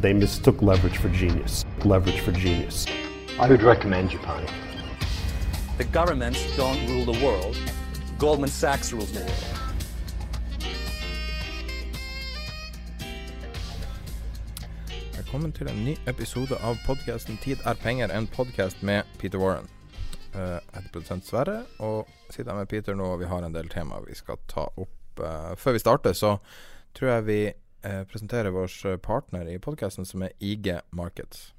They mistook leverage for genius. Leverage for genius. I would recommend Japan. The governments don't rule the world. Goldman Sachs rules the world. Velkommen til en ny episode av podkasten 'Tid er penger', en podkast med Peter Warren. Eh, Jeg heter produsent Sverre, og sitter her med Peter nå, og vi har en del temaer vi skal ta opp. Eh, Før vi starter, så tror jeg vi eh, presenterer vår partner i podkasten, som er IG Markets.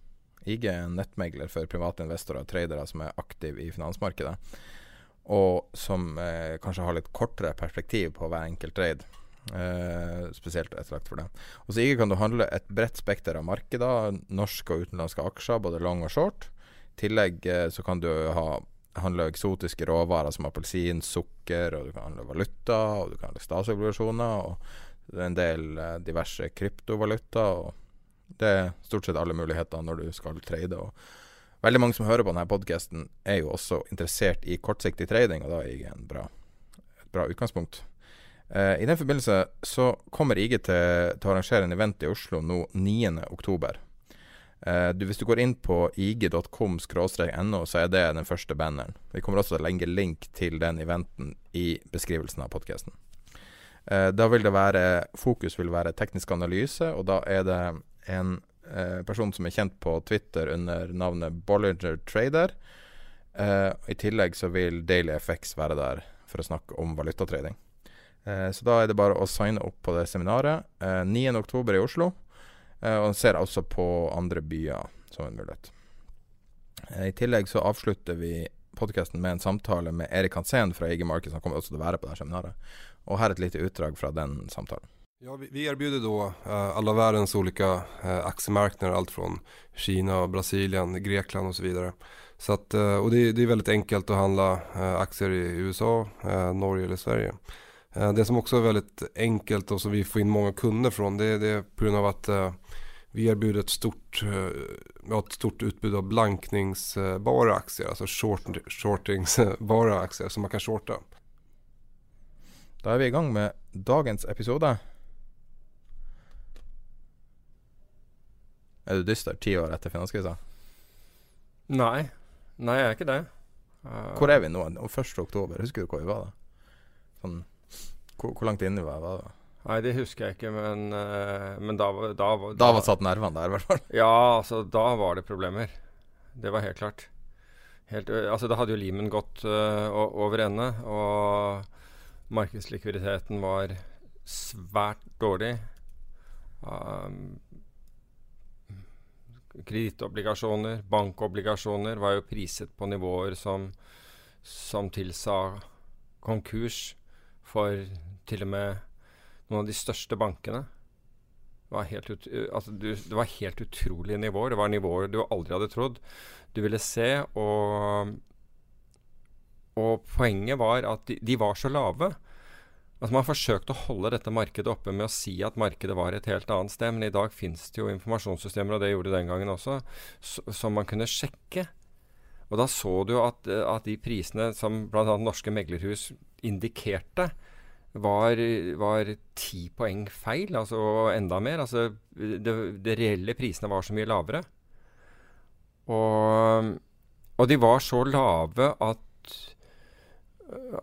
IG er en nettmegler for private investorer og tradere som er aktive i finansmarkedet, og som eh, kanskje har litt kortere perspektiv på hver enkelt trade. Eh, spesielt etterlagt for det. Hos IG kan du handle et bredt spekter av markeder, norske og utenlandske aksjer, både long og short. I tillegg eh, så kan du ha handle eksotiske råvarer som appelsin, sukker, og du kan handle valuta, og du kan handle statsobligasjoner, og en del eh, diverse kryptovaluta. og Det er stort sett alle muligheter når du skal trade. og Veldig mange som hører på denne podkasten, er jo også interessert i kortsiktig trading, og da er IG en bra, et bra utgangspunkt. Eh, I den forbindelse så kommer IG til, til å arrangere en event i Oslo nå 9.10. Eh, du, hvis du går inn på ig.com-no, så er det den første banneren. Vi kommer også til å legge link til den eventen i beskrivelsen av podkasten. Eh, da vil det være Fokus vil være teknisk analyse, og da er det en eh, person som er kjent på Twitter under navnet Bollinger Trader. Eh, I tillegg så vil Daily FX være der for å snakke om valutatrading. Så da er det bare å signe opp på det seminaret. Eh, 9.10. i Oslo. Og ser også på andre byer som en mulighet. I tillegg så avslutter vi podkasten med en samtale med Erik Hansen fra IG Market, som kommer også til å være på det seminaret. Og her et lite utdrag fra den samtalen. Ja, vi, erbjuder då alle alla världens olika eh, aktiemarknader, allt från Kina, Brasilien, Grekland och så. Så att, eh, det, det är väldigt enkelt att handla eh, aktier i USA, eh, Norge eller Sverige. Eh, det som också är väldigt enkelt och som vi får in många kunder från det, det är på grund av att eh, vi erbjuder ett stort, eh, ja, stort utbud av blankningsbara aktier, alltså short, shortingsbara aktier som man kan shorta. Da er vi i gang med dagens episode. Er du dyster ti år etter finanskrisa? Nei. Nei, jeg er ikke det. Uh, Hvor er vi nå? 1. oktober, husker du hvor vi var da? Sånn, hvor, hvor langt inne vi var da? Nei, det husker jeg ikke, men, uh, men da, var- da, var- Da var satt nervene der, i hvert fall. Ja, altså, da var det problemer. Det var helt klart. Helt, altså, da hadde jo limen gått uh, over ende, og markedslikviditeten var svært dårlig. Um, Kredittobligasjoner, bankobligasjoner var jo priset på nivåer som, som tilsa konkurs for til og med noen av de største bankene. Det var helt, ut, altså det var helt utrolige nivåer. Det var nivåer du aldri hadde trodd du ville se. Og, og poenget var at de, de var så lave. Altså Man forsøkte å holde dette markedet oppe med å si at markedet var et helt annet sted, men i dag finnes det jo informasjonssystemer, og det gjorde det den gangen også, som man kunne sjekke. Og da så du at, eh, at de prisene som bl.a. norske meglerhus indikerte, var, var ti poeng feil, altså og enda mer. Altså det, det reelle prisene var så mye lavere. Og, og de var så lave at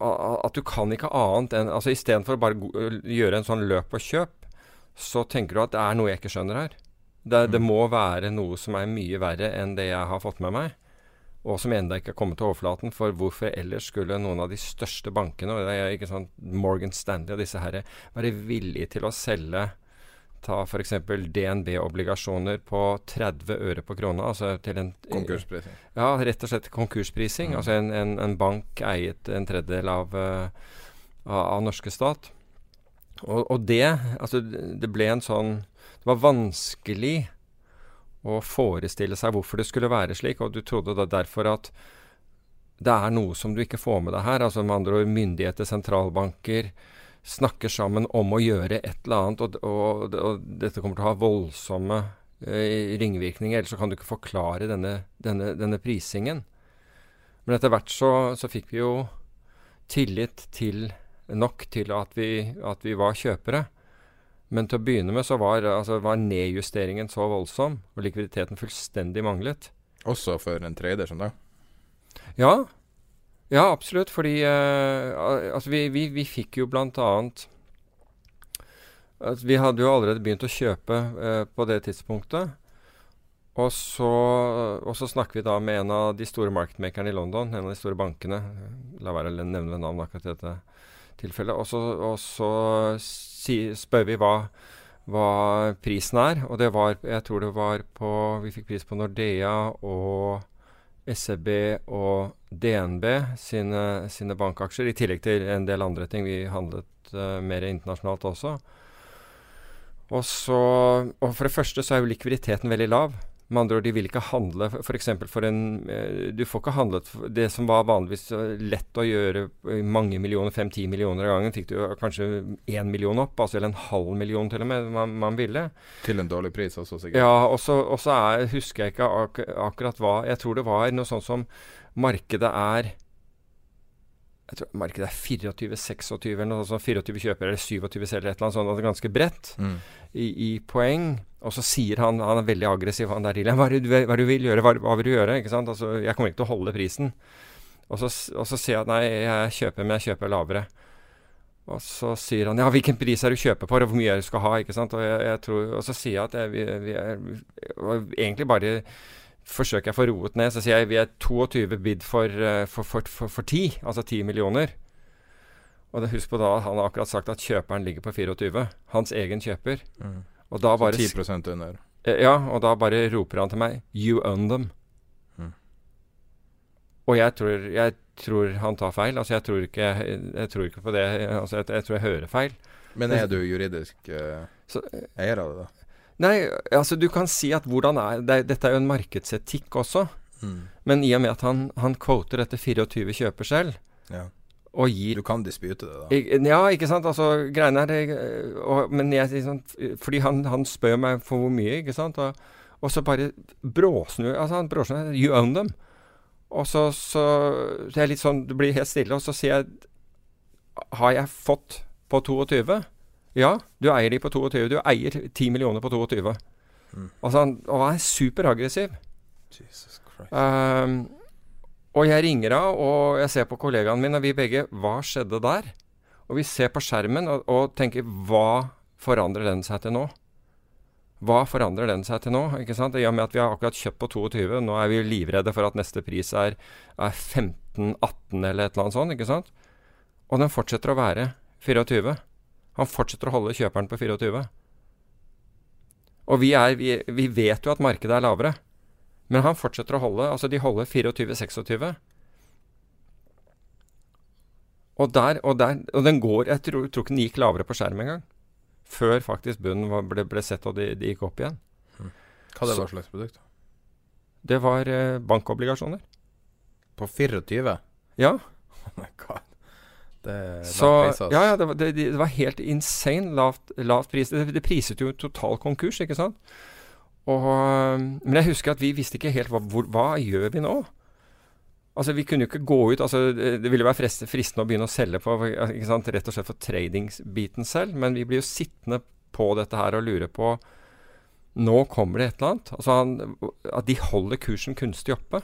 At du kan ikke annet enn altså Istedenfor å bare gjøre en sånn løp og kjøp, så tenker du at det er noe jeg ikke skjønner her. Det, det, må være noe som er mye verre enn det jeg har fått med meg, og som ennå ikke er kommet til overflaten. For hvorfor ellers skulle noen av de største bankene, og det er ikke sånn Morgan Stanley og disse herre, være villige til å selge ta f.eks. DNB-obligasjoner på 30 øre på krona. Altså til en Konkursprising? Ja, rett og slett konkursprising. Mm. Altså en, en, en, bank eiet en tredjedel av, uh, av, av norske stat. Og, og, det Altså, det ble en sånn Det var vanskelig å forestille seg hvorfor det skulle være slik, og du trodde da derfor at det er noe som du ikke får med deg her. Altså med andre ord myndigheter, sentralbanker snakker sammen om å gjøre et eller annet, og, og, og dette kommer til å ha voldsomme eh, ringvirkninger. Ellers så kan du ikke forklare denne, denne, denne prisingen. Men etter hvert så, så, fikk vi jo tillit til nok til at vi, at vi var kjøpere. Men til å begynne med så var, altså, var nedjusteringen så voldsom, og likviditeten fullstendig manglet. Også for en trader som deg? Ja, ja, absolutt. Fordi uh, altså vi, vi, vi, fikk jo blant annet altså Vi hadde jo allerede begynt å kjøpe uh, på det tidspunktet. Og så, og så, snakker vi da med en av de store marketmakerne i London, en av de store bankene. La være å nevne navn akkurat i dette tilfellet. Og så, og så si, spør vi hva, hva, prisen er. Og det var Jeg tror det var på Vi fikk pris på Nordea og SEB og DNB sine, sine, bankaksjer, i tillegg til en del andre ting. Vi handlet uh, mer internasjonalt også. Og, så, og for det første så er jo likviditeten veldig lav. Med andre ord, de vil ikke handle f.eks. For, for en eh, Du får ikke handlet det som var vanligvis lett å gjøre mange millioner, fem-ti millioner av gangen, fikk du kanskje én million opp, altså eller en halv million til og med, man, man ville. Til en dårlig pris også, sikkert. Ja, og så husker jeg ikke ak akkurat hva Jeg tror det var noe sånt som markedet er jeg tror markedet er 24-26 eller noe sånt. 24 kjøpere eller 27 selgere, et eller annet sånt. Altså ganske bredt mm. i, i, poeng. Og så sier han Han er veldig aggressiv, han der. Hva, hva, hva du vil gjøre? Hva, hva, vil du gjøre? Ikke sant? Altså, jeg kommer ikke til å holde prisen. Og så, og så sier jeg at nei, jeg kjøper, men jeg kjøper lavere. Og så sier han ja, hvilken pris er du kjøper for, og hvor mye er du skal ha? ikke sant? Og, jeg, jeg tror, og så sier jeg at jeg, vi, vi er egentlig bare forsøker jeg å få roet ned. Så sier jeg vi er 22 bid for, uh, for, for, for, for 10, altså 10 millioner. Og det, husk på da, han har akkurat sagt at kjøperen ligger på 24. Hans egen kjøper. Mm. Og da bare, så 10 under. Eh, ja, og da bare roper han til meg 'You own them'. Mm. Og jeg tror, jeg tror, han tar feil. Altså, jeg tror ikke, jeg, tror ikke på det. Altså, jeg, jeg, tror jeg hører feil. Men er du juridisk uh, så, eier av det, da? Nei, altså du kan si at hvordan er det, Dette er jo en markedsetikk også. Mm. Men i og med at han, han quoter dette 24 kjøper selv ja. og gir Du kan dispute det, da. Ja, ikke sant. Altså, greiene er og, Men jeg liksom, Fordi han, han, spør meg for hvor mye, ikke sant. Og, og så bare bråsnur altså han bråsnur You own them. Og så, så Det er litt sånn Du blir helt stille, og så sier jeg Har jeg fått på 22? Ja, du eier de på 22. Du eier 10 millioner på 22. Mm. Altså, han, og han er superaggressiv. Jesus Christ. Um, og jeg ringer av, og jeg ser på kollegaen min, og vi begge Hva skjedde der? Og vi ser på skjermen og, og tenker Hva forandrer den seg til nå? Hva forandrer den seg til nå? ikke sant? I og med at vi har akkurat kjøpt på 22, nå er vi livredde for at neste pris er, er 15-18 eller et eller annet sånt. ikke sant? Og den fortsetter å være 24. Han fortsetter å holde kjøperen på 24. Og vi, er, vi, vi vet jo at markedet er lavere. Men han fortsetter å holde. Altså, de holder 24-26. Og, der, og, der, og den går Jeg tror, tror ikke den gikk lavere på skjerm engang. Før faktisk bunnen ble, ble, sett og de, de, gikk opp igjen. Hmm. Hva det var slags produkt? Det var eh, bankobligasjoner. På 24? Ja. Det, så, ja, ja, det var, det, det var, helt insane lavt, lavt pris. Det, det, priset jo total konkurs, ikke sant? Og, men jeg husker at vi visste ikke helt hva, hvor, hva gjør vi nå? Altså, Vi kunne jo ikke gå ut altså, Det ville være fristende å begynne å selge på ikke sant, rett og slett for tradingsbiten selv, men vi blir jo sittende på dette her og lure på Nå kommer det et eller annet. Altså han, At de holder kursen kunstig oppe.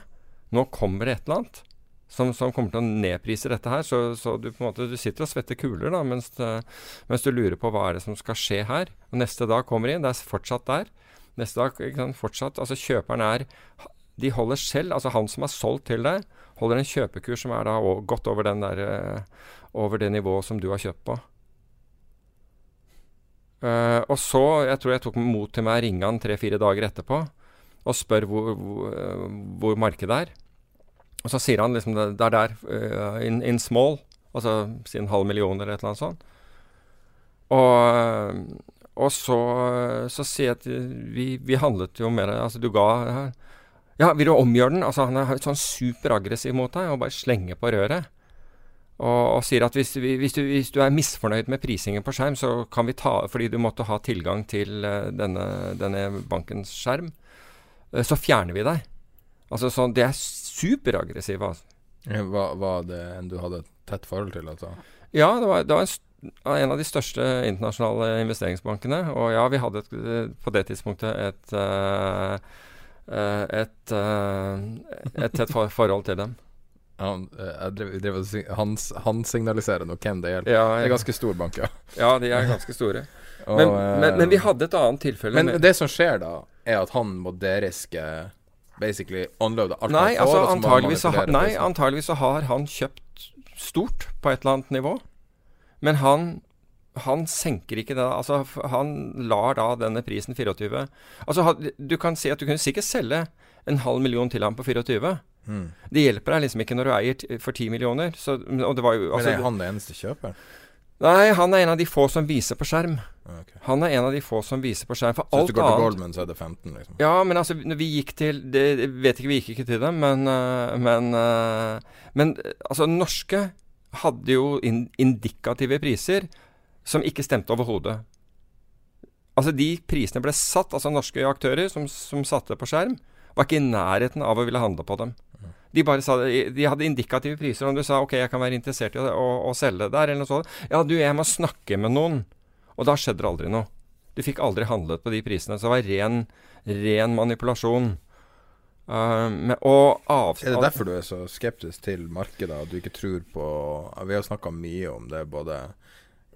Nå kommer det et eller annet. Som, som, kommer til å nedprise dette her. Så, så du, måte, du sitter og svetter kuler da, mens, mens, du lurer på hva er det som skal skje her. Og Neste dag kommer inn, det er fortsatt der. Neste dag sant, fortsatt, altså Kjøperen er De holder selv, altså han som er solgt til deg, holder en kjøpekurs som er da godt over, den der, uh, over det nivået som du har kjøpt på. Uh, og så, jeg tror jeg tok mot til meg å ringe han tre-fire dager etterpå og spør hvor, hvor, hvor markedet er. Og så sier han liksom det, det er der, uh, in, in, small, altså si en halv million eller et eller annet sånt. Og, og så, så sier jeg at vi, vi handlet jo mer Altså, du ga Ja, vil du omgjøre den? Altså, han er sånn superaggressiv mot deg og bare slenger på røret. Og, og sier at hvis, hvis, du, hvis, du, er misfornøyd med prisingen på skjerm, så kan vi ta Fordi du måtte ha tilgang til uh, denne, denne bankens skjerm, uh, så fjerner vi deg. Altså sånn, Det er superaggressive. Altså. Var, var, det en du hadde et tett forhold til? Altså? Ja, det var, det var en, en, av de største internasjonale investeringsbankene. Og ja, vi hadde et, på det tidspunktet et uh, et, et tett forhold til dem. Han, drev, drev, han, han, signaliserer nok hvem det gjelder. Ja, det er ganske stor bank, ja. Ja, de er ganske store. og, men, men, men, vi hadde et annet tilfelle. Men det som skjer da, er at han må deriske basically unloada alt nei, altså, antageligvis, så, nei, antageligvis så har han kjøpt stort på et eller annet nivå. Men han, han senker ikke det. Altså, han lar da denne prisen 24 Altså, du kan si at du kunne sikkert selge en halv million til ham på 24. Mm. Det hjelper deg liksom ikke når du eier for 10 millioner. Så, og det var jo, altså, Men er han det eneste kjøper? Nei, han er en av de få som viser på skjerm. Okay. Han er en av de få som viser på skjerm. For så alt hvis du går til Goldman, så er det 15, liksom? Ja, men altså, vi gikk til det, Vet ikke, vi gikk ikke til dem, men uh, Men, uh, men altså, norske hadde jo in indikative priser som ikke stemte overhodet. Altså, de prisene ble satt, altså norske aktører som, som satte på skjerm, var ikke i nærheten av å ville handle på dem. De bare sa De hadde indikative priser. Om du sa ok, jeg kan være interessert i å, å, å selge der, eller noe sånt. Ja, du, jeg må snakke med noen. Og da skjedde det aldri noe. Du fikk aldri handlet på de prisene. Så det var ren, ren manipulasjon. Uh, med, er det derfor du er så skeptisk til markedet? At du ikke tror på Vi har snakka mye om det, både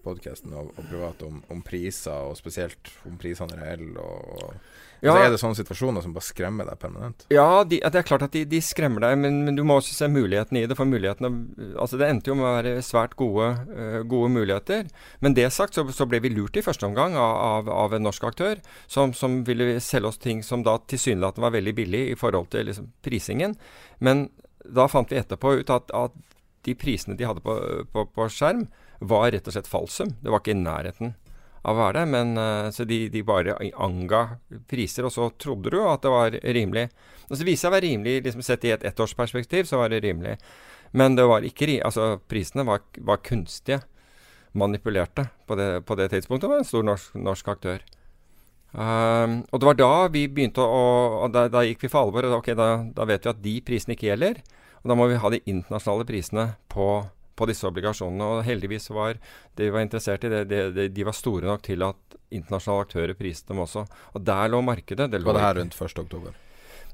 podkasten og, og privat, om, om, priser, og spesielt om prisene reelle. Og, og ja. Altså, er det sånne situasjoner som bare skremmer deg permanent? Ja, de, det er klart at de, de skremmer deg, men, men, du må også se mulighetene i det. For mulighetene Altså, det endte jo med å være svært gode, uh, gode muligheter. Men det sagt, så, så, ble vi lurt i første omgang av, av, av en norsk aktør som, som, ville selge oss ting som da tilsynelatende var veldig billig i forhold til liksom, prisingen. Men da fant vi etterpå ut at, at de prisene de hadde på, på, på skjerm, var rett og slett falsum. Det var ikke i nærheten av å være det. Men, uh, så de, de, bare anga priser, og så trodde du at det var rimelig. Og så viser det seg å være rimelig, liksom sett i et ettårsperspektiv, så var det rimelig. Men det var ikke Altså, prisene var, var kunstige. Manipulerte på det, på det tidspunktet. Det var en stor norsk, norsk aktør. Um, og det var da vi begynte å og da, da gikk vi for alvor. Og okay, da, da, vet vi at de prisene ikke gjelder. Og da må vi ha de internasjonale prisene på på disse obligasjonene. Og heldigvis var det vi var interessert i, det, det, det, de var store nok til at internasjonale aktører priste dem også. Og der lå markedet. Det lå var det her rundt 1.10?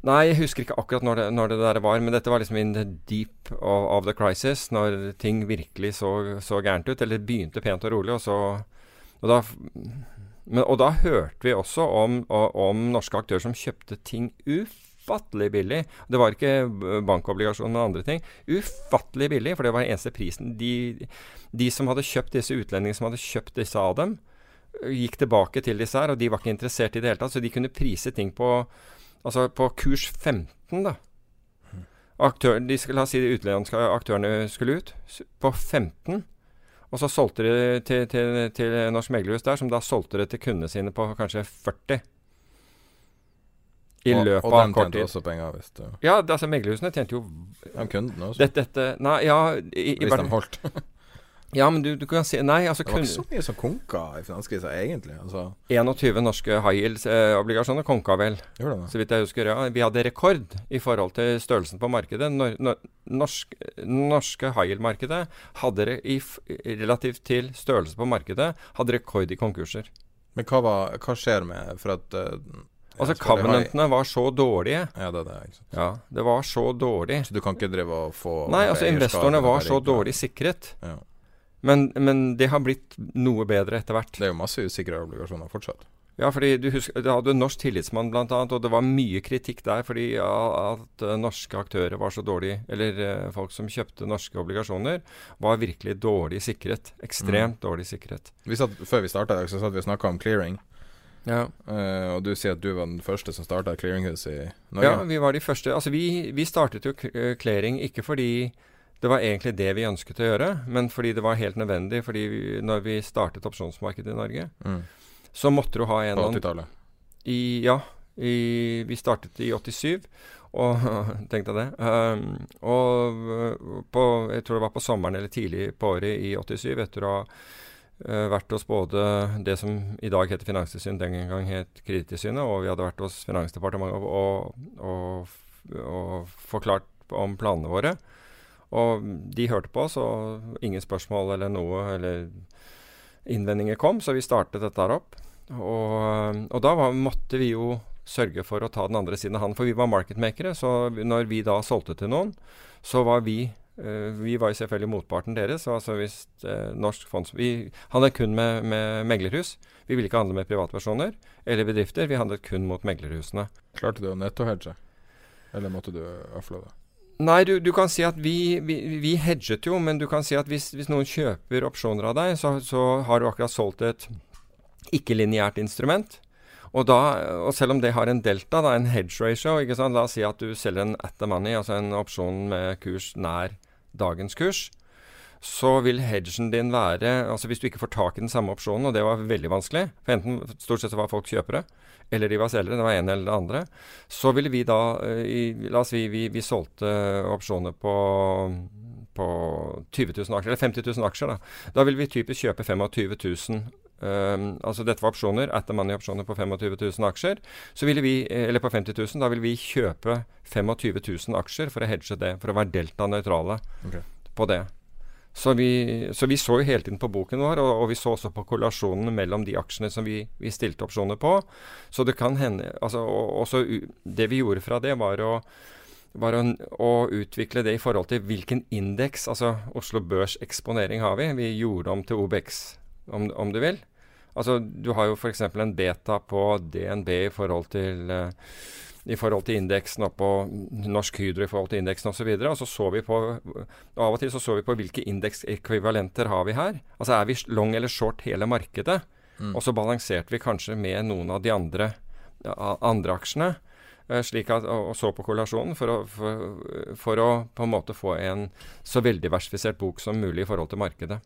Nei, jeg husker ikke akkurat når det, når det, der var, men dette var liksom in the deep of, of the crisis. Når ting virkelig så, så, gærent ut. Eller begynte pent og rolig, og så og da, men, og da hørte vi også om, om norske aktører som kjøpte ting uff ufattelig billig. Det var ikke bankobligasjoner og andre ting. Ufattelig billig, for det var eneste prisen. De, de som hadde kjøpt disse utlendingene som hadde kjøpt disse av dem, gikk tilbake til disse her, og de var ikke interessert i det hele tatt. Så de kunne prise ting på, altså på kurs 15, da. Aktør, de skulle, la oss si de utenlandske aktørene skulle ut på 15. Og så solgte de til, til, til Norsk Meglerhus der, som da solgte det til kundene sine på kanskje 40. I løpet av kort tid. Og de tjente også penger, hvis du Ja, altså meglerhusene tjente jo De kundene også? Dette, dette Nei, ja i, Hvis de holdt. ja, men du, du, kan si Nei, altså Det var ikke så mye som konka i finanskrisa, egentlig. Altså. 21 norske high yields-obligasjoner eh, konka vel, så vidt jeg husker. ja Vi hadde rekord i forhold til størrelsen på markedet. Nor, nor, norsk, norske high yield-markedet hadde i, relativt til størrelse på markedet hadde rekord i konkurser. Men hva, var, hva skjer med For at uh, Altså covenantene var så dårlige. Ja, det det. Ikke sant? Ja, det var så dårlig. Så du kan ikke drive og få Nei, altså investorene var så dårlig sikret. Ja. Men, men det har blitt noe bedre etter hvert. Det er jo masse usikre obligasjoner fortsatt. Ja, fordi du husker, Det hadde Norsk Tillitsmann bl.a., og det var mye kritikk der fordi at eh, norske aktører var så dårlige, eller eh, folk som kjøpte norske obligasjoner, var virkelig dårlig sikret. Ekstremt dårlig sikret. Vi satt, før vi starta, så satt vi og snakka om clearing. Ja. Uh, og du sier at du var den første som starta Clearinghouse i Norge? Ja, vi var de første. Altså, vi, vi startet jo eh, clearing ikke fordi det var egentlig det vi ønsket å gjøre, men fordi det var helt nødvendig. fordi vi, når vi startet opsjonsmarkedet i Norge, Mm. så måtte du ha en På 80-tallet. Ja. I, vi startet i 87, og tenkte jeg det. Um, og uh, på, jeg tror det var på sommeren eller tidlig på året i 87, etter å ha vært hos både det som i dag heter Finanstilsynet, den gang het Kredittilsynet, og vi hadde vært hos Finansdepartementet og, og, og, og forklart om planene våre. Og de hørte på oss, og ingen spørsmål eller noe eller innvendinger kom, så vi startet dette her opp. Og, da var, måtte vi jo sørge for å ta den andre siden av handen, for vi var marketmakere. Så når vi da solgte til noen, så var vi eh, Vi var jo selvfølgelig motparten deres. Altså hvis eh, norsk fonds Vi handlet kun med, med meglerhus. Vi ville ikke handle med privatpersoner eller bedrifter. Vi handlet kun mot meglerhusene. Klarte du å nettohedge? Eller måtte du øfle det? Nei, du, du kan si at vi, vi, vi hedget jo, men du kan si at hvis, hvis noen kjøper opsjoner av deg, så, så har du akkurat solgt et ikke-lineært instrument. Og, da, og selv om det har en delta, da, en hedge ratio? La oss si at du selger en at the money, altså en opsjon med kurs nær dagens kurs. Så vil hedgen din være altså Hvis du ikke får tak i den samme opsjonen, og det var veldig vanskelig For enten stort sett så var folk kjøpere, eller de var selgere. Det var en eller det andre. Så ville vi da eh, i, La oss si vi, vi solgte opsjoner på på 20 000 aksjer, eller 50 000 aksjer. Da Da vil vi typisk kjøpe 25 000 um, altså Dette var opsjoner, at the money-opsjoner på 25 000 aksjer. Så ville vi, eh, eller på 50 000, da ville vi kjøpe 25 000 aksjer for å hedge det, for å være delta-nøytrale okay. på det. Så vi, så vi så jo hele tiden på boken vår, og, og vi så også på korrelasjonene mellom de aksjene som vi, vi stilte opsjoner på. Så det kan hende altså, og, også Det vi gjorde fra det, var å var å, å utvikle det i forhold til hvilken indeks, altså Oslo Børs eksponering har vi. Vi gjorde om til OBX, om, om du vil. Altså Du har jo f.eks. en beta på DNB i forhold til uh, i forhold til indeksen og på Norsk Hydro i forhold til indeksen osv. Og, og så så vi på Av og til så så vi på hvilke indeksekvivalenter har vi her. Altså er vi long eller short hele markedet? Og så balanserte vi kanskje med noen av de andre, andre aksjene. eh, Slik at, og, og så på korrelasjonen for å, for, for å på en måte få en så veldig versifisert bok som mulig i forhold til markedet.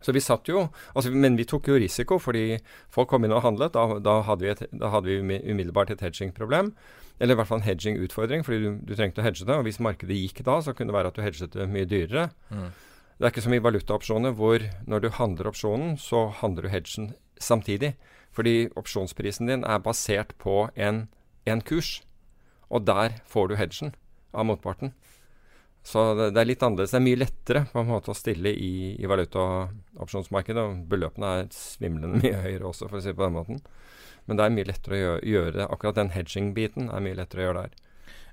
Så vi satt jo, altså, Men vi tok jo risiko, fordi folk kom inn og handlet. Da, da, hadde, vi et, da hadde vi umiddelbart et hedging-problem. Eller i hvert fall en hedging-utfordring, fordi du, du trengte å hedge det. Og hvis markedet gikk da, så kunne det være at du hedget det mye dyrere. Det er ikke som i valutaopsjoner, hvor når du handler opsjonen, så handler du hedgen samtidig. Fordi opsjonsprisen din er basert på en, en kurs. Og der får du hedgen av motparten. Så det, det er litt annerledes. Det er mye lettere på en måte å stille i, i valutaopsjonsmarkedet. Og beløpene er svimlende mye høyere også, for å si det på den måten. Men det er mye lettere å gjøre, gjøre akkurat den hedging-biten er mye lettere å gjøre der.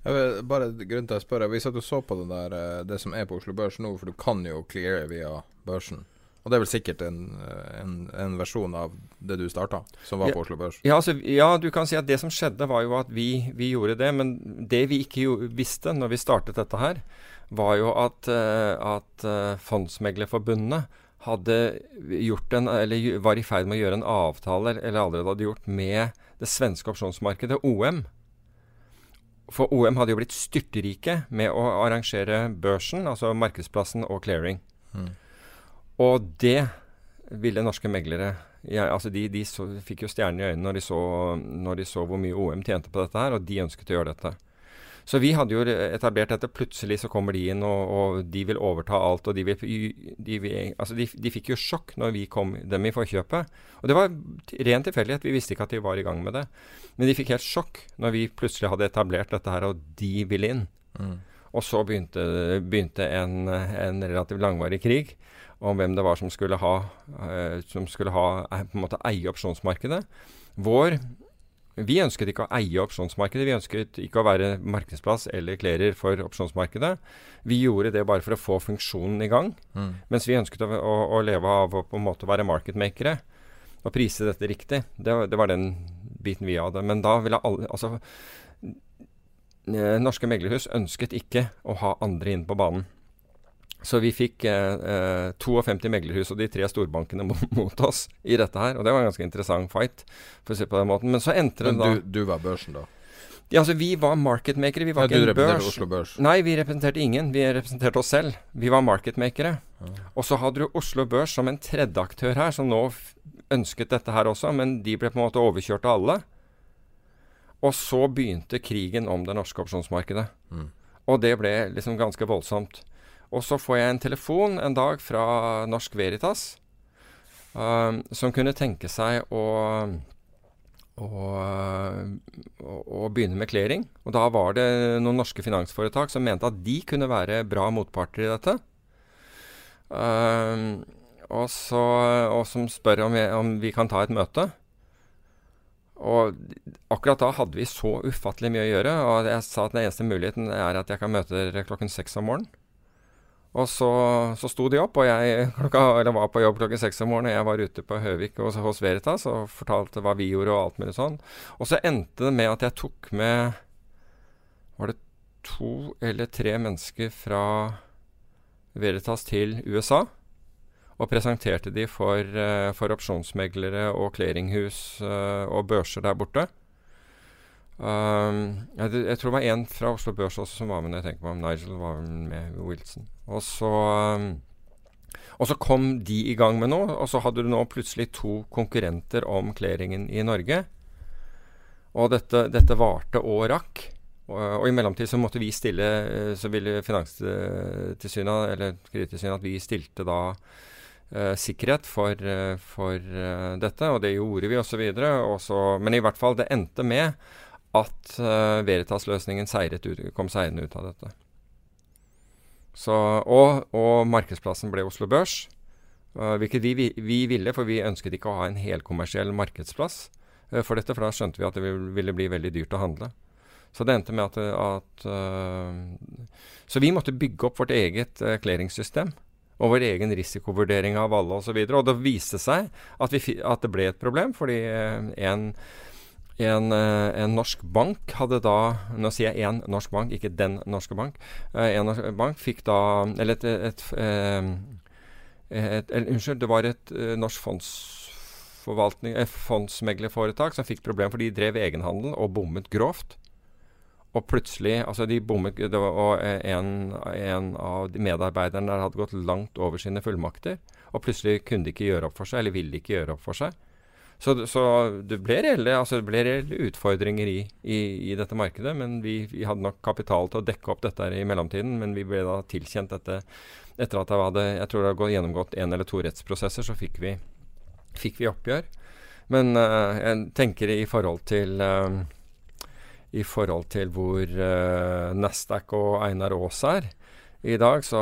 Vet, bare grunnen til å spørre. Hvis og så på den der, eh, det som er på Oslo Børs nå, for du kan jo cleare via børsen. Og det er vel sikkert en, eh, en, en versjon av det du starta, som var på Oslo Børs. Ja, altså, ja, du kan si at det som skjedde, var jo at vi, vi gjorde det. Men det vi ikke jo, visste når vi startet dette her, var jo at, eh, at uh, Fondsmeglerforbundet hadde gjort en, eller var i ferd med å gjøre en avtale, eller- eller allerede hadde gjort, med det svenske opsjonsmarkedet, OM. For OM hadde jo blitt styrterike med å arrangere børsen, altså markedsplassen og clearing. Mm. Og det ville norske meglere ja, altså De, de så, fikk jo stjerner i øynene når de, så, når de så hvor mye OM tjente på dette, her, og de ønsket å gjøre dette. Så vi hadde jo etablert dette. Plutselig så kommer de inn, og, og de vil overta alt. og De, vil, de, altså de fikk jo sjokk når vi kom dem i forkjøpet. Og det var ren tilfeldighet. Vi visste ikke at de var i gang med det. Men de fikk helt sjokk når vi plutselig hadde etablert dette her, og de ville inn. Mm. Og så begynte, begynte en, en relativt langvarig krig om hvem det var som skulle ha, eh, som skulle ha eh, på en måte eie opsjonsmarkedet. Vår Vi ønsket ikke å eie opsjonsmarkedet. Vi ønsket ikke å være markedsplass eller klerer for opsjonsmarkedet. Vi gjorde det bare for å få funksjonen i gang. Mm. Mens vi ønsket å, å, å leve av å på en måte være marketmakere og prise dette riktig. Det, det var den biten vi hadde. Men da ville alle Altså Norske meglerhus ønsket ikke å ha andre inn på banen. Så vi fikk eh, eh, 52 meglerhus og de tre storbankene mot, mot oss i dette her. Og det var en ganske interessant fight, for å si på den måten. Men så endte det da du, du var børsen, da? Ja, altså vi var marketmakere. Vi var Ja, ikke en børs. Oslo Børs. Nei, vi representerte ingen. Vi representerte oss selv. Vi var marketmakere. Og så hadde du Oslo Børs som en tredjeaktør her, som nå ønsket dette her også, men de ble på en måte overkjørt av alle. Og så begynte krigen om det norske opsjonsmarkedet. Mm. Og det ble liksom ganske voldsomt. Og så får jeg en telefon en dag fra Norsk Veritas, um, som kunne tenke seg å og, og, og begynne med clearing. Og da var det noen norske finansforetak som mente at de kunne være bra motparter i dette. Um, og, så, og som spør om, jeg, om vi kan ta et møte. Og akkurat da hadde vi så ufattelig mye å gjøre, og jeg sa at den eneste muligheten er at jeg kan møte dere klokken seks om morgenen. Og så, så sto de opp, og jeg klokka, var på jobb klokken seks om morgenen. Og jeg var ute på Høvik hos, hos Veritas og fortalte hva vi gjorde og alt mulig sånn. Og så endte det med at jeg tok med Var det to eller tre mennesker fra Veritas til USA? Og presenterte de for, eh, for opsjonsmeglere og clearinghus eh, og børser der borte. Um, jeg, jeg tror det var en fra Oslo Børs også som var med. når jeg tenker på om Nigel var med Wilson. Og så, um, og så kom de i gang med noe, og så hadde du nå plutselig to konkurrenter om clearingen i Norge. Og dette, dette varte og rakk. Og, og i mellomtid så måtte vi stille Så ville Finanstilsynet, eller Kredittilsynet, at vi stilte da sikkerhet for, eh, for eh, dette, og det gjorde vi osv. Men i hvert fall, det endte med at Veritas-løsningen kom seirende ut av dette. Så, og, og markedsplassen ble Oslo Børs. Uh, hvilket vi, vi, vi ville, for vi ønsket ikke å ha en helkommersiell markedsplass uh, for dette. For da skjønte vi at det ville, bli veldig dyrt å handle. Så det endte med at, at uh, Så vi måtte bygge opp vårt eget uh. Og vår egen risikovurdering av alle osv. Og, så og det viste seg at, vi, at det ble et problem, fordi uh, en en, eh, en norsk bank hadde da Nå sier jeg én norsk bank, ikke den norske bank. Eh, en norsk bank fikk da Eller et, et, et, eh, et, Unnskyld, det var et eh, norsk eh, fondsmeglerforetak som fikk problem, for de drev egenhandel og bommet grovt. Og plutselig Altså, de bommet var, Og eh, en, en av de medarbeiderne der hadde gått langt over sine fullmakter. Og plutselig kunne de ikke gjøre opp for seg, eller ville ikke gjøre opp for seg. Så, så det ble reelle, altså det ble reelle utfordringer i, i, i dette markedet. Men vi, vi hadde nok kapital til å dekke opp dette i mellomtiden. Men vi ble da tilkjent dette etter at det hadde Jeg tror det hadde gått- gjennomgått én eller to rettsprosesser, så fikk vi, fikk vi oppgjør. Men uh, jeg tenker i forhold til eh, I forhold til hvor uh, Nasdaq og Einar Aas er i dag, så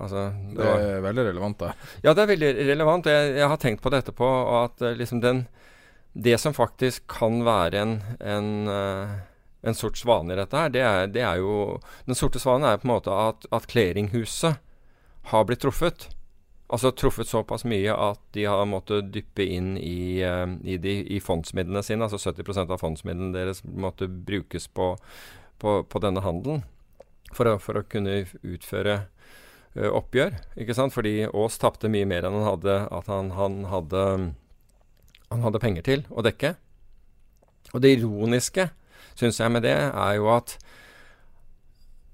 altså Det er veldig relevant, det. ja, det er veldig relevant. Jeg, jeg har tenkt på det etterpå, at eh, liksom den Det som faktisk kan være en, en, eh, en sort svane i dette her, det er, det er jo Den sorte svanen er på en måte at, at clearinghuset har blitt truffet. Altså truffet såpass mye at de har måttet dyppe inn i, eh, i, de, i fondsmidlene sine. Altså 70% av fondsmidlene deres måtte brukes på, på, på denne handelen for å, for å kunne utføre ø, oppgjør. ikke sant? Fordi Aas tapte mye mer enn han hadde, at han, han, hadde, han hadde penger til å dekke. Og det ironiske, syns jeg, med det, er jo at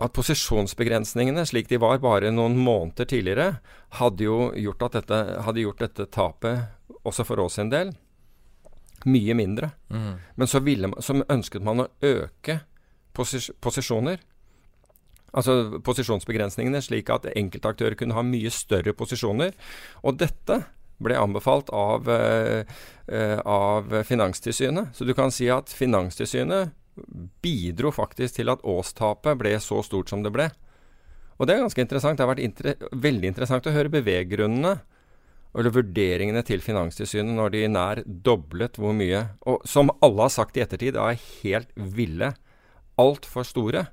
at posisjonsbegrensningene, slik de var bare noen måneder tidligere, hadde jo gjort, at dette, hadde gjort dette tapet, også for oss en del, mye mindre. Mm. Men så, ville, ma- så ønsket man å øke posis posisjoner. Altså posisjonsbegrensningene, slik at enkeltaktører kunne ha mye større posisjoner. Og dette ble anbefalt av, uh, uh, av Finanstilsynet. Så du kan si at Finanstilsynet bidro faktisk til at årstapet ble så stort som det ble. Og det er ganske interessant. Det har vært inter veldig interessant å høre beveggrunnene. eller vurderingene til Finanstilsynet når de nær doblet hvor mye Og som alle har sagt i ettertid, er helt ville. Altfor store.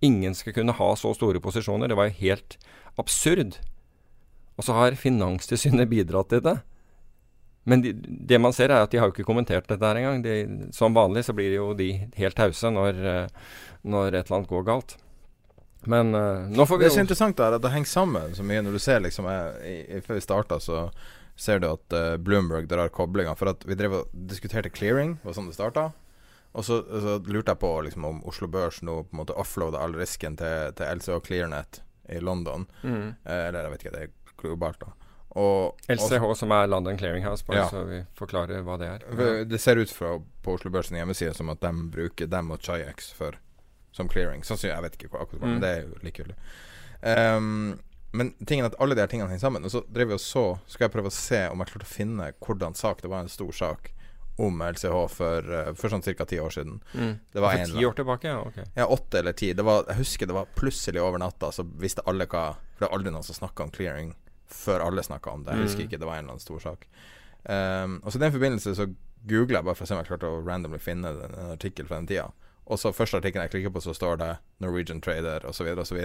Ingen skal kunne ha så store posisjoner. Det var jo helt absurd. Og så har Finanstilsynet bidratt til det. Men de, det man ser, er at de har jo ikke kommentert dette her engang. De, som vanlig så blir jo de helt tause når, eh, når et eller annet går galt. Men uh, nå får vi Det er så interessant der at det henger sammen så mye. Når du ser liksom jeg, Før vi starta, så ser du at uh, Bloomberg drar koblinga. For at vi drev og diskuterte clearing, var sånn det starta. Og så, så, lurte jeg på liksom, om Oslo Børs nå på en måte offloada all risken til, til LCO Clearnet i London. Mm. Eh, eller jeg vet ikke, det er globalt, da. Og, LCH, og, som er London Clearing House, bare ja. så vi forklarer hva det er. Ja. Det ser ut fra på Oslo Børsen hjemmeside som at de bruker dem og Chayex for som clearing. Sånn, jeg vet ikke akkurat hva, mm. men det er jo likegyldig. Um, men tingen at alle de her tingene henger sammen. Og så drev vi og så Skal jeg prøve å se om jeg klarte å finne hvordan sak Det var en stor sak om LCH for, uh, for sånn ca. ti år siden. Mm. Det var for ti år tilbake? Ja, okay. Ja, åtte eller ti. Var, jeg husker det var plutselig over natta, så visste alle hva For det var aldri noen som snakka om clearing før alle snakka om det. Jeg husker mm. ikke, det var en eller annen stor sak. Um, og så I den forbindelse så googla jeg bare for å se om jeg klarte å randomly finne en, en artikkel fra den tida. Og så første artikkelen jeg klikker på, så står det Norwegian Trader osv. osv.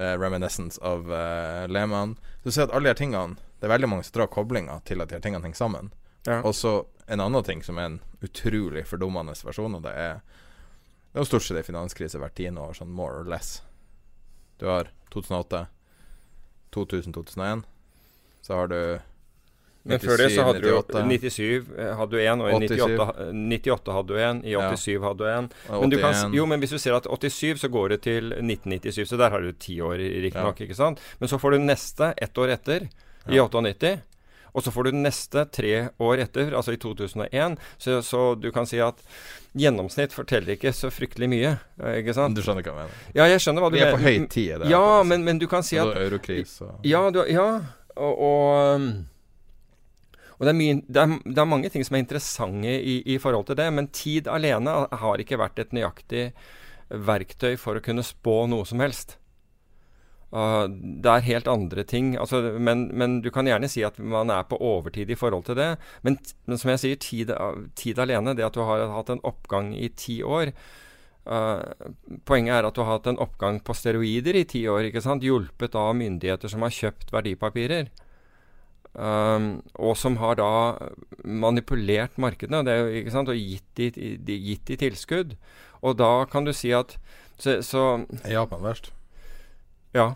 Uh, reminiscence of uh, Lehmann. Du ser at alle de her tingene Det er veldig mange som drar koblinger til at de her tingene henger sammen. Ja. Og så en annen ting som er en utrolig fordummende versjon av det, er Det er jo stort sett en finanskrise hvert tiende år, sånn more or less. Du har 2008, 2000-2001. Så har du men 97, før det så hadde 98. du 97 eh, hadde du en, og i 98, 98 hadde du en, i 87 ja. hadde du en. Men, du kan, jo, men hvis du ser at 87 så går det til 1997, så der har du ti år riktignok, ja. ikke sant. Men så får du neste ett år etter, i 98. Og så får du neste tre år etter, altså i 2001. Så, så du kan si at gjennomsnitt forteller ikke så fryktelig mye. Eh, ikke sant? Du skjønner hva jeg mener? Ja, jeg skjønner hva du mener. Vi er på høy tid. Ja, men, men, du kan si at Eurokris og Ja, du, ja og, og um, og det er, mye, det, er, det er, mange ting som er interessante i, i, forhold til det, men tid alene har ikke vært et nøyaktig verktøy for å kunne spå noe som helst. Uh, det er helt andre ting. Altså, men, men, du kan gjerne si at man er på overtid i forhold til det. Men, men som jeg sier, tid, tid, alene, det at du har hatt en oppgang i ti år uh, Poenget er at du har hatt en oppgang på steroider i ti år, hjulpet av myndigheter som har kjøpt verdipapirer. Um, og som har da manipulert markedene det, og gitt de, de, gitt de, tilskudd. Og da kan du si at så, så Japan verst? Ja,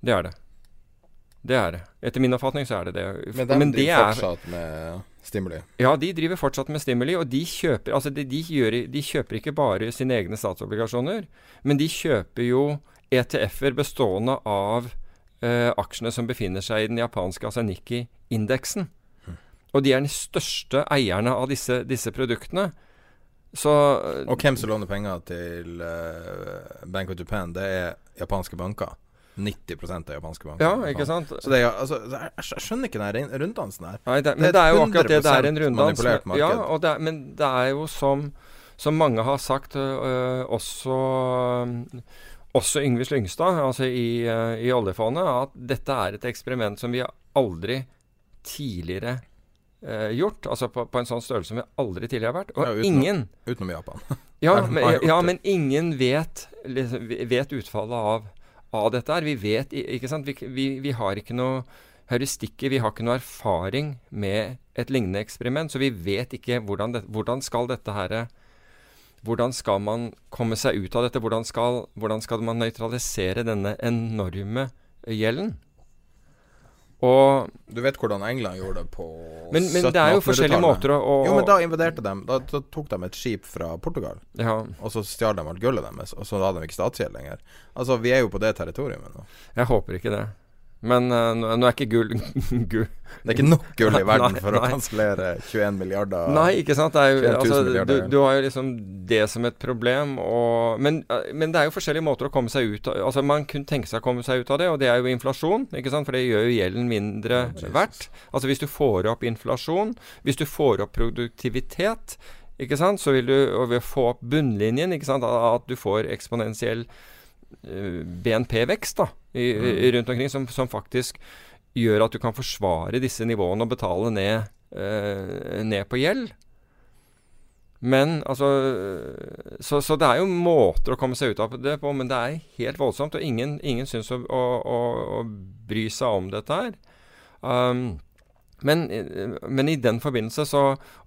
det er det. Det er det. Etter min oppfatning så er det det. Men de driver fortsatt med stimuli? Ja, de driver fortsatt med stimuli. Og de kjøper, altså de, de, gjør, de kjøper ikke bare sine egne statsobligasjoner, men de kjøper jo ETF-er bestående av uh, aksjene som befinner seg i den japanske altså Nikki-indeksen. Mm. Og de er de største eierne av disse, disse produktene. Så, og hvem som låner penger til uh, Bank of Japan, det er japanske banker. 90 av japanske banker. Ja, ikke sant? Så det er, altså, jeg, skjønner ikke den runddansen her. Nei, det, men det er jo akkurat det. Det er en runddans. Ja, det er, men det er jo som, som mange har sagt, øh, også også Yngve Slyngstad, altså i, uh, i oljefondet, at dette er et eksperiment som vi aldri tidligere uh, gjort. Altså på, på, en sånn størrelse som vi aldri tidligere har vært. Og ja, utenom, ingen Utenom Japan. ja, men, ja, men ingen vet, liksom, vet utfallet av, av, dette her. Vi vet ikke sant? Vi, vi, vi har ikke noe heuristikker. Vi har ikke noe erfaring med et lignende eksperiment, så vi vet ikke hvordan, det, hvordan skal dette her hvordan skal man komme seg ut av dette? Hvordan skal, hvordan skal man nøytralisere denne enorme gjelden? Og Du vet hvordan England gjorde det på Men, men det er jo forskjellige måter å, å, Jo, men da invaderte de. Da, da, tok de et skip fra Portugal, ja. og så stjal de alt gullet deres, og så hadde de ikke statsgjeld lenger. Altså, vi er jo på det territoriet nå. Jeg håper ikke det. Men uh, nå, er ikke gull, gul. Det er ikke nok gull i verden nei, for nei. å kansellere 21 milliarder Nei, ikke sant. Jo, altså, du, du, har jo liksom det som et problem. Og, men, uh, men, det er jo forskjellige måter å komme seg ut av Altså Man kunne tenke seg å komme seg ut av det, og det er jo inflasjon. ikke sant? For det gjør jo gjelden mindre oh, verdt. Altså Hvis du får opp inflasjon, hvis du får opp produktivitet, ikke sant, så vil du og ved å få opp bunnlinjen, ikke sant, at du får eksponentiell Eh, BNP-vekst da, i, mm. rundt omkring, som, som, faktisk gjør at du kan forsvare disse nivåene og betale ned, eh, ned på gjeld. Men altså så, så, det er jo måter å komme seg ut av det på, men det er helt voldsomt. Og ingen, ingen syns å, å, å, å, bry seg om dette her. Um, men, men, i den forbindelse så,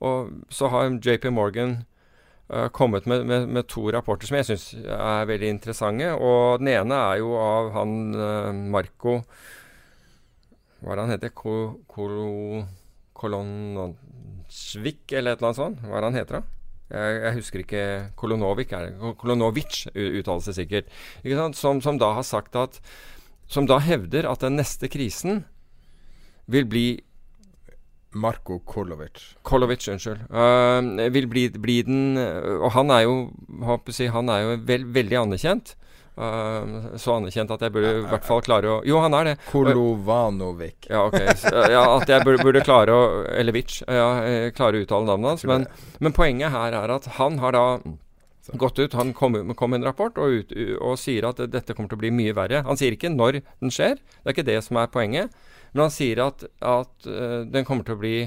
og, så har JP Morgan kommet med, med, med, to rapporter som jeg syns er veldig interessante. Og den ene er jo av han uh, Marco Hva er det han heter? Kolo... Kolonsvik, eller et eller annet sånt? Hva er det han heter da? Jeg, jeg husker ikke Kolonovic, er det? Kolonovic uttaler seg sikkert. Som, som, da har sagt at Som da hevder at den neste krisen vil bli Marko Kolovic. Kolovic, unnskyld. Uh, vil bli, bli, den Og han er jo, si, han er jo vel, veldig anerkjent. Uh, så anerkjent at jeg burde i hvert fall klare å Jo, han er det. Kolovanovic. Ja, ok. ja, at jeg burde, burde klare å Eller Vic. Ja, klare å uttale navnet hans. Men, men, poenget her er at han har da gått ut Han kom med en rapport og, ut, og sier at dette kommer til å bli mye verre. Han sier ikke når den skjer. Det er ikke det som er poenget. Men han sier at, at uh, den kommer til å bli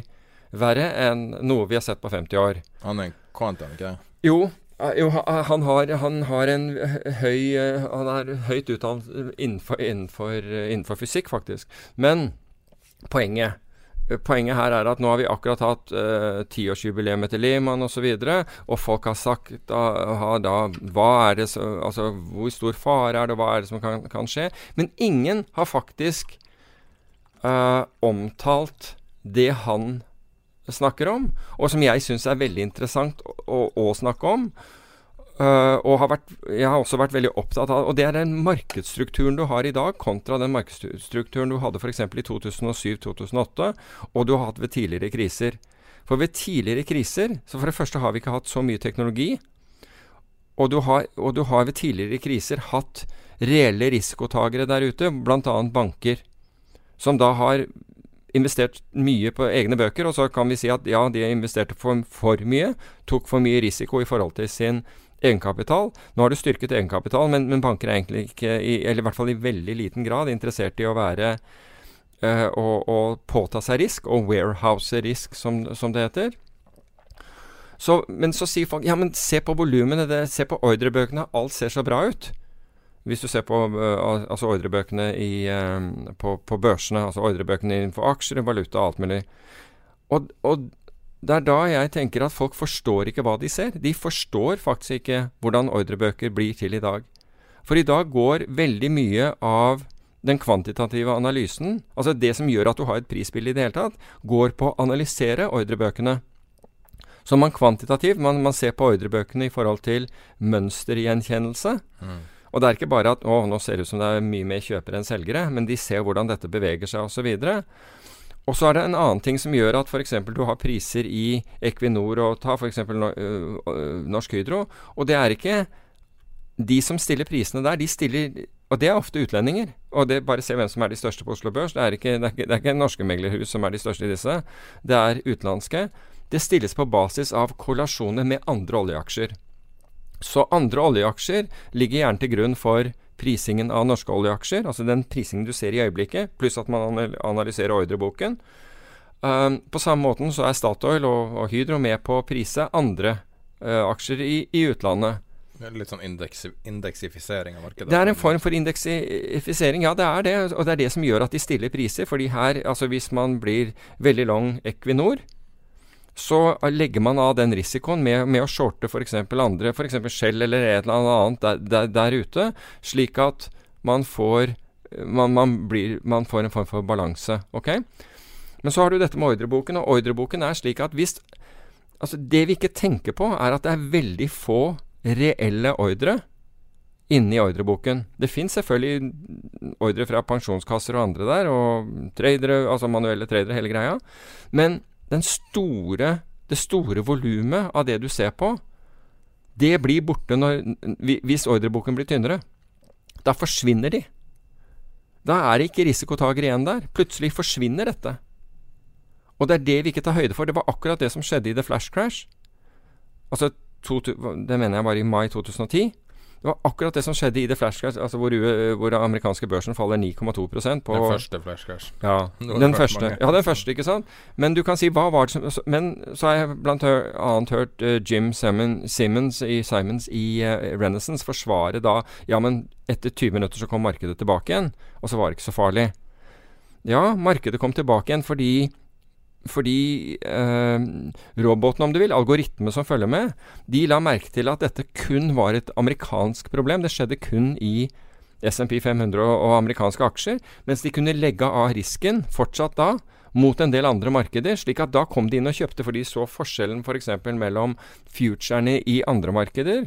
verre enn noe vi har sett på 50 år. Han er quantum, ikke Jo, jo, han har, han har en høy Han er høyt utdannet innenfor, innenfor, innenfor, fysikk, faktisk. Men poenget Poenget her er at nå har vi akkurat hatt uh, tiårsjubileum etter Lehmann osv., og, så og folk har sagt da, da, hva er det så, altså, Hvor stor fare er det, og hva er det som kan, kan skje? Men ingen har faktisk uh, omtalt det han snakker om, og som jeg syns er veldig interessant å, å, snakke om. Uh, og har vært, jeg har også vært veldig opptatt av Og det er den markedsstrukturen du har i dag, kontra den markedsstrukturen du hadde f.eks. i 2007-2008, og du har hatt ved tidligere kriser. For ved tidligere kriser Så for det første har vi ikke hatt så mye teknologi. Og du har, og du har ved tidligere kriser hatt reelle risikotagere der ute, bl.a. banker, som da har investert mye på egne bøker, og så kan vi si at ja, de investerte for, for mye, tok for mye risiko i forhold til sin egenkapital. Nå har du styrket egenkapital, men, men, banker er egentlig ikke, i, eller i hvert fall i veldig liten grad, interessert i å være uh, å, å, påta seg risk, og warehouse risk, som, som det heter. Så, men så sier folk ja, men se på volumene, se på ordrebøkene, alt ser så bra ut. Hvis du ser på uh, altså ordrebøkene i, uh, på, på, børsene, altså ordrebøkene innenfor aksjer, valuta og alt mulig. Og, og, det er da jeg tenker at folk forstår ikke hva de ser. De forstår faktisk ikke hvordan ordrebøker blir til i dag. For i dag går veldig mye av den kvantitative analysen, altså det som gjør at du har et prisbilde i det hele tatt, går på å analysere ordrebøkene. Så man kvantitativ, man, man ser på ordrebøkene i forhold til mønstergjenkjennelse. Mm. Og det er ikke bare at å, nå ser det ut som det er mye mer kjøpere enn selgere, men de ser hvordan dette beveger seg osv. Og så er det en annen ting som gjør at f.eks. du har priser i Equinor og ta f.eks. Norsk Hydro. Og det er ikke de som stiller prisene der, de stiller Og det er ofte utlendinger. Og det bare se hvem som er de største på Oslo Børs. Det er ikke, det er ikke, det er ikke norske meglerhus som er de største i disse. Det er utenlandske. Det stilles på basis av korrelasjoner med andre oljeaksjer. Så andre oljeaksjer ligger gjerne til grunn for prisingen av norske oljeaksjer, altså den prisingen du ser i øyeblikket, pluss at man analyserer ordreboken. Um, på samme måten så er Statoil og, og Hydro med på å prise andre uh, aksjer i, i, utlandet. Litt sånn indeks, indeksifisering av markedet? Det er en form for indeksifisering, ja det er det. Og det er det som gjør at de stiller priser. fordi her, altså hvis man blir veldig lang Equinor, så legger man av den risikoen med, med å shorte f.eks. andre, f.eks. Shell eller et eller annet der, der, der, ute, slik at man får, man, man, blir, man får en form for balanse. ok? Men så har du dette med ordreboken, og ordreboken er slik at hvis Altså, det vi ikke tenker på, er at det er veldig få reelle ordre inne i ordreboken. Det fins selvfølgelig ordre fra pensjonskasser og andre der, og tradere, altså manuelle tradere, hele greia. Men store, det store volumet av det du ser på, det blir borte når, hvis ordreboken blir tynnere. Da forsvinner de. Da er det ikke risikotaker igjen der. Plutselig forsvinner dette. Og det er det vi ikke tar høyde for. Det var akkurat det som skjedde i The Flash Crash. Altså, to, det mener jeg var i mai 2010. Det var akkurat det som skjedde i det flash crash, altså hvor, U- hvor amerikanske børsen faller 9,2% på Den første flash crash. Ja, den første. mange. Ja, den første, ikke sant. Men du kan si hva var det som Men så har jeg blant annet hørt uh, Jim Simmons i, Simons i uh, Renaissance forsvare da Ja, men etter 20 minutter så kom markedet tilbake igjen, og så var det ikke så farlig. Ja, markedet kom tilbake igjen fordi fordi eh, robotene, om du vil, algoritmene som følger med, de la merke til at dette kun var et amerikansk problem. Det skjedde kun i SMP 500 og, amerikanske aksjer, mens de kunne legge av risken fortsatt da mot en del andre markeder, slik at da kom de inn og kjøpte, for de så forskjellen f.eks. For mellom futurene i andre markeder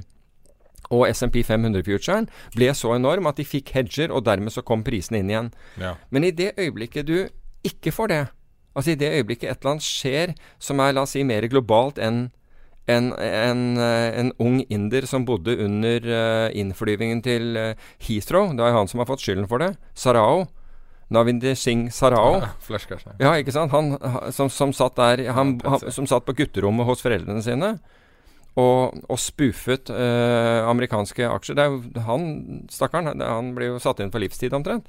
og SMP 500-futuren ble så enorm at de fikk hedger, og dermed så kom prisene inn igjen. Ja. Men i det øyeblikket du ikke får det, altså i det øyeblikket et eller annet skjer som er, la oss si, mer globalt enn en, en, eh, en ung inder som bodde under eh, innflyvingen til eh, Heathrow. Det er han som har fått skylden for det. Sarao. Navinder Singh Sarao. Ja. Ja, ikke sant? Han som, som satt der han, han, Som satt på gutterommet hos foreldrene sine og, og spoofet eh, amerikanske aksjer. Det er jo han, stakkaren, han ble jo satt inn for livstid omtrent.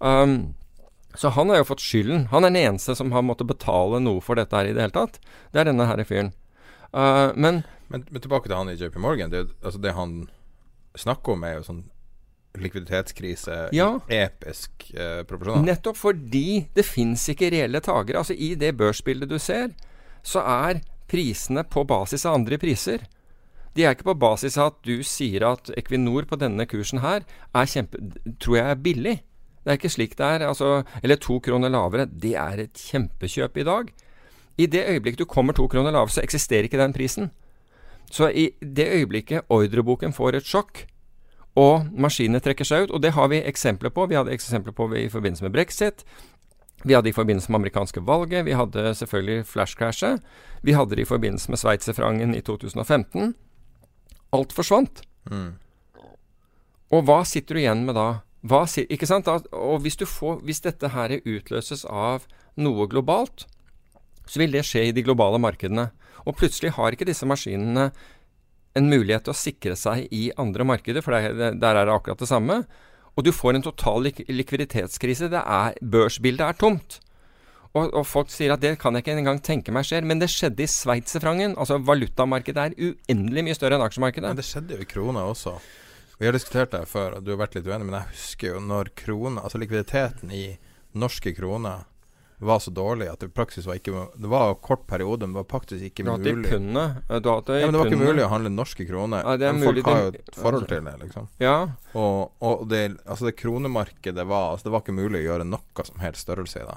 Um, så han har jo fått skylden. Han er den eneste som har måttet betale noe for dette her i det hele tatt. Det er denne herre fyren. Uh, men Men, men tilbake til han i JP Morgan. Det, altså det han snakker om, er jo sånn likviditetskrise Ja. episk eh, proporsjoner. Nettopp fordi det fins ikke reelle takere. Altså I det børsbildet du ser, så er prisene på basis av andre priser. De er ikke på basis av at du sier at Equinor på denne kursen her er kjempe, tror jeg er billig. Det er ikke slik det er. Altså, eller to kroner lavere. Det er et kjempekjøp i dag. I det øyeblikket du kommer to kroner lavere, så eksisterer ikke den prisen. Så i det øyeblikket ordreboken får et sjokk, og maskinene trekker seg ut, og det har vi eksempler på. Vi hadde eksempler på i forbindelse med brexit. Vi hadde i forbindelse med amerikanske valget. Vi hadde selvfølgelig flashcrashet. Vi hadde det i forbindelse med sveitserfrangen i 2015. Alt forsvant. Mm. Og hva sitter du igjen med da? Hva ikke sant? Og hvis, får, hvis dette her utløses av noe globalt, så vil det skje i de globale markedene. Og plutselig har ikke disse maskinene en mulighet til å sikre seg i andre markeder, for der, er det akkurat det samme. Og du får en total lik likviditetskrise. Er, børsbildet er tomt. Og, og folk sier at det kan jeg ikke engang tenke meg skjer, men det skjedde i sveitserfrangen. Altså valutamarkedet er uendelig mye større enn aksjemarkedet. Men det skjedde jo i krona også. Vi har diskutert det før, og du har vært litt uenig, men jeg husker jo når krona Altså likviditeten i norske kroner var så dårlig at det i praksis var ikke Det var en kort periode, men det var faktisk ikke mulig. pundet. Ja, men det var ikke mulig å handle norske kroner. Ja, det er mulig folk har jo et forhold til det, liksom. Ja, Og, og det, altså det kronemarkedet var Altså det var ikke mulig å gjøre noe som helst størrelse i det.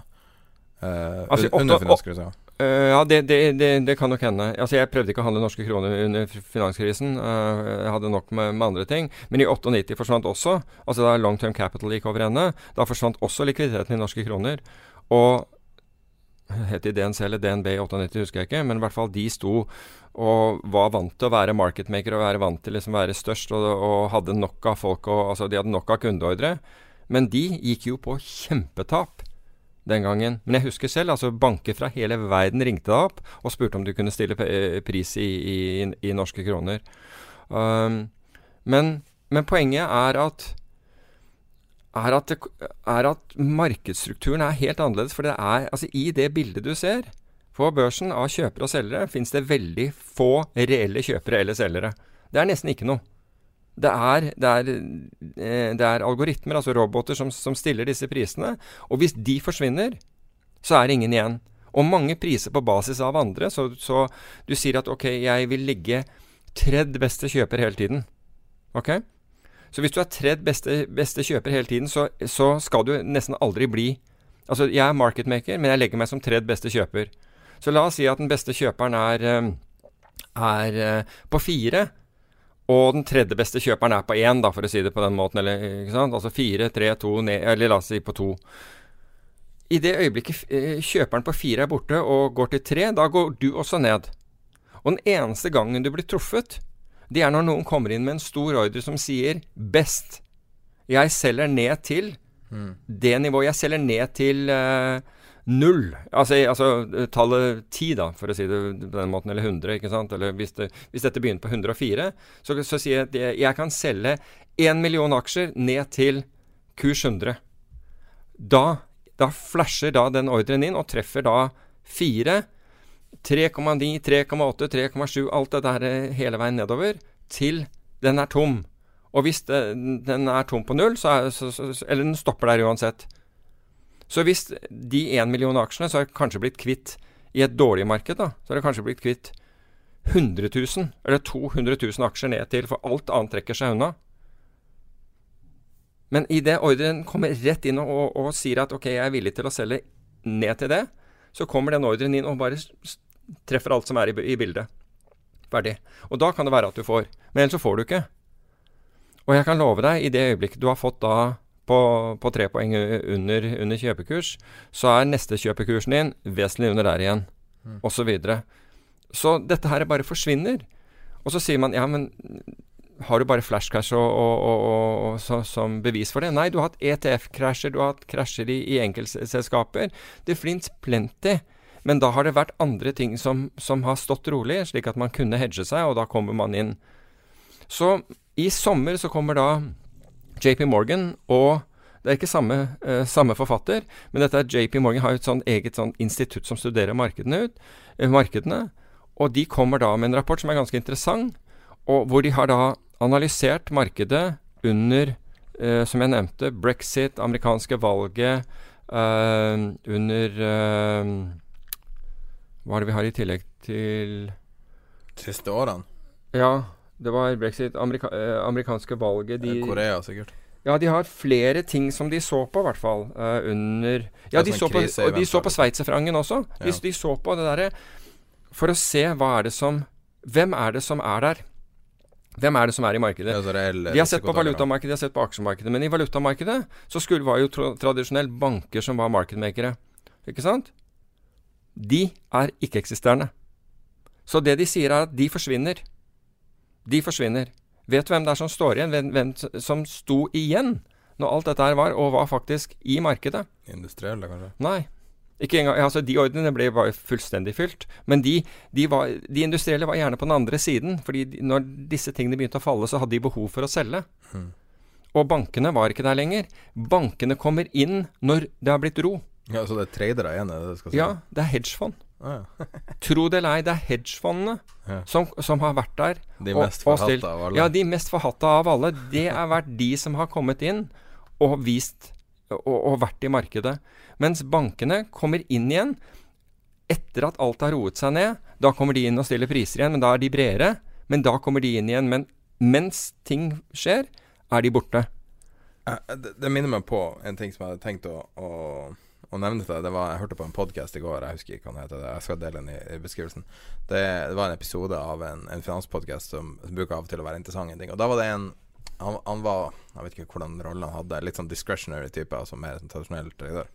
Uh, Altså, under finanskrisa. Eh, ja, det, det, det, det kan nok hende. Altså, jeg prøvde ikke å handle norske kroner under finanskrisen. Uh, jeg hadde nok med, med andre ting. Men i 98 forsvant også, altså da long term capital gikk over ende, da forsvant også likviditeten i norske kroner. Og het de DNC eller DNB i 98, husker jeg ikke, men i hvert fall de sto og var vant til å være marketmaker og være vant til liksom være størst og, og hadde nok av folk og altså de hadde nok av kundeordre. Men de gikk jo på kjempetap den gangen. Men jeg husker selv, altså banker fra hele verden ringte deg opp og spurte om du kunne stille eh, pris i, i, i norske kroner. Um, men, men poenget er at er at, det, er at markedsstrukturen er helt annerledes. For det er, altså i det bildet du ser på børsen av kjøpere og selgere, fins det veldig få reelle kjøpere eller selgere. Det er nesten ikke noe. Det er, det er, eh, det er algoritmer, altså roboter, som, som stiller disse prisene. Og hvis de forsvinner, så er det ingen igjen. Og mange priser på basis av andre. Så, så du sier at ok, jeg vil ligge tredd beste kjøper hele tiden. Ok? Så hvis du er tredd beste, beste kjøper hele tiden, så, så skal du nesten aldri bli Altså, jeg er marketmaker, men jeg legger meg som tredd beste kjøper. Så la oss si at den beste kjøperen er, eh, er eh, på fire, og den tredje beste kjøperen er på én, da, for å si det på den måten. Eller, ikke sant? Altså fire, tre, to, ned, eller la oss si på to. I det øyeblikket eh, kjøperen på fire er borte og går til tre, da går du også ned. Og den eneste gangen du blir truffet, det er når noen kommer inn med en stor ordre som sier 'best'. Jeg selger ned til det nivået. Jeg selger ned til eh, null. Altså, altså tallet 10, da, for å si det på den måten, eller 100, ikke sant. Eller hvis, det, hvis dette begynner på 104, så, så sier jeg at jeg, kan selge 1 million aksjer ned til kurs 100. Da, da flasher da den ordren inn, og treffer da 4. 3,9, 3,8, 3,7, alt det der eh, hele veien nedover, til den er tom. Og hvis det, den er tom på null, så er, så, så, eller den stopper der uansett. Så hvis de én million aksjene så har kanskje blitt kvitt i et dårlig marked, da, så har det kanskje blitt kvitt 100 000 eller 200 000 aksjer ned til, for alt annet trekker seg unna. Men idet ordren kommer rett inn og, og, og, sier at ok, jeg er villig til å selge ned til det, så kommer den ordren inn og bare treffer alt som er i, i bildet. Ferdig. Og da kan det være at du får. Men ellers så får du ikke. Og jeg kan love deg, i det øyeblikket du har fått da på, på tre poeng under, under, kjøpekurs, så er neste kjøpekursen din vesentlig under der igjen, mm. osv. Så, videre. så dette her bare forsvinner. Og så sier man ja, men har du bare flashcash og, og, og, så, som bevis for det? Nei, du har hatt ETF-krasjer, du har hatt krasjer i, i enkeltselskaper. Det fins plenty. Men da har det vært andre ting som, som, har stått rolig, slik at man kunne hedge seg, og da kommer man inn. Så i sommer så kommer da JP Morgan og det er ikke samme, uh, samme, forfatter, men dette er JP Morgan har et sånn eget sånn institutt som studerer markedene, ut, uh, markedene. Og de kommer da med en rapport som er ganske interessant, og hvor de har da analysert markedet under, uh, som jeg nevnte, brexit, amerikanske valget, under Hva er det vi har i tillegg til Siste årene? Ja. Det var brexit, amerika eh, amerikanske valget de, Korea, sikkert. Ja, de har flere ting som de så på, i hvert fall. Uh, under Ja, de, sånn så på, de så på sveitserfrangen også. De, ja. de, så på det derre For å se hva er det som Hvem er det som er der? Hvem er det som er i markedet? de har sett på valutamarkedet, de har sett på aksjemarkedet. Men i valutamarkedet så skulle, var jo tra tradisjonelt banker som var markedmakere. Ikke sant? De er ikke-eksisterende. Så det de sier, er at de forsvinner. De forsvinner. Vet du hvem det er som står igjen? Hvem, hvem som sto igjen når alt dette her var, og var faktisk i markedet? Industrielle, kanskje? Nei. Ikke engang, altså De ordrene ble bare fullstendig fylt. Men de, de, var, de, industrielle var gjerne på den andre siden. fordi når disse tingene begynte å falle, så hadde de behov for å selge. Mm. Og bankene var ikke der lenger. Bankene kommer inn når det har blitt ro. Ja, Så det er tradere igjen? Det skal si. Ja, det er hedgefond. Tro det eller ei, det er hedgefondene ja. som, som, har vært der. De mest forhatta av alle? Ja, de mest forhatta av alle. Det har vært de som har kommet inn og vist og, og, vært i markedet. Mens bankene kommer inn igjen etter at alt har roet seg ned. Da kommer de inn og stiller priser igjen, men da er de bredere. Men da kommer de inn igjen. Men mens ting skjer, er de borte. Det, det minner meg på en ting som jeg hadde tenkt å, å og nevne det. det var, jeg hørte på en podkast i går, jeg husker ikke hva den heter. Jeg skal dele den i, i beskrivelsen. Det, det, var en episode av en, en finanspodkast som, som, bruker av og til å være interessant. ting. Og da var det en han, han, var Jeg vet ikke hvordan rollen han hadde. Litt sånn discretionary type, altså mer sånn tradisjonell trader.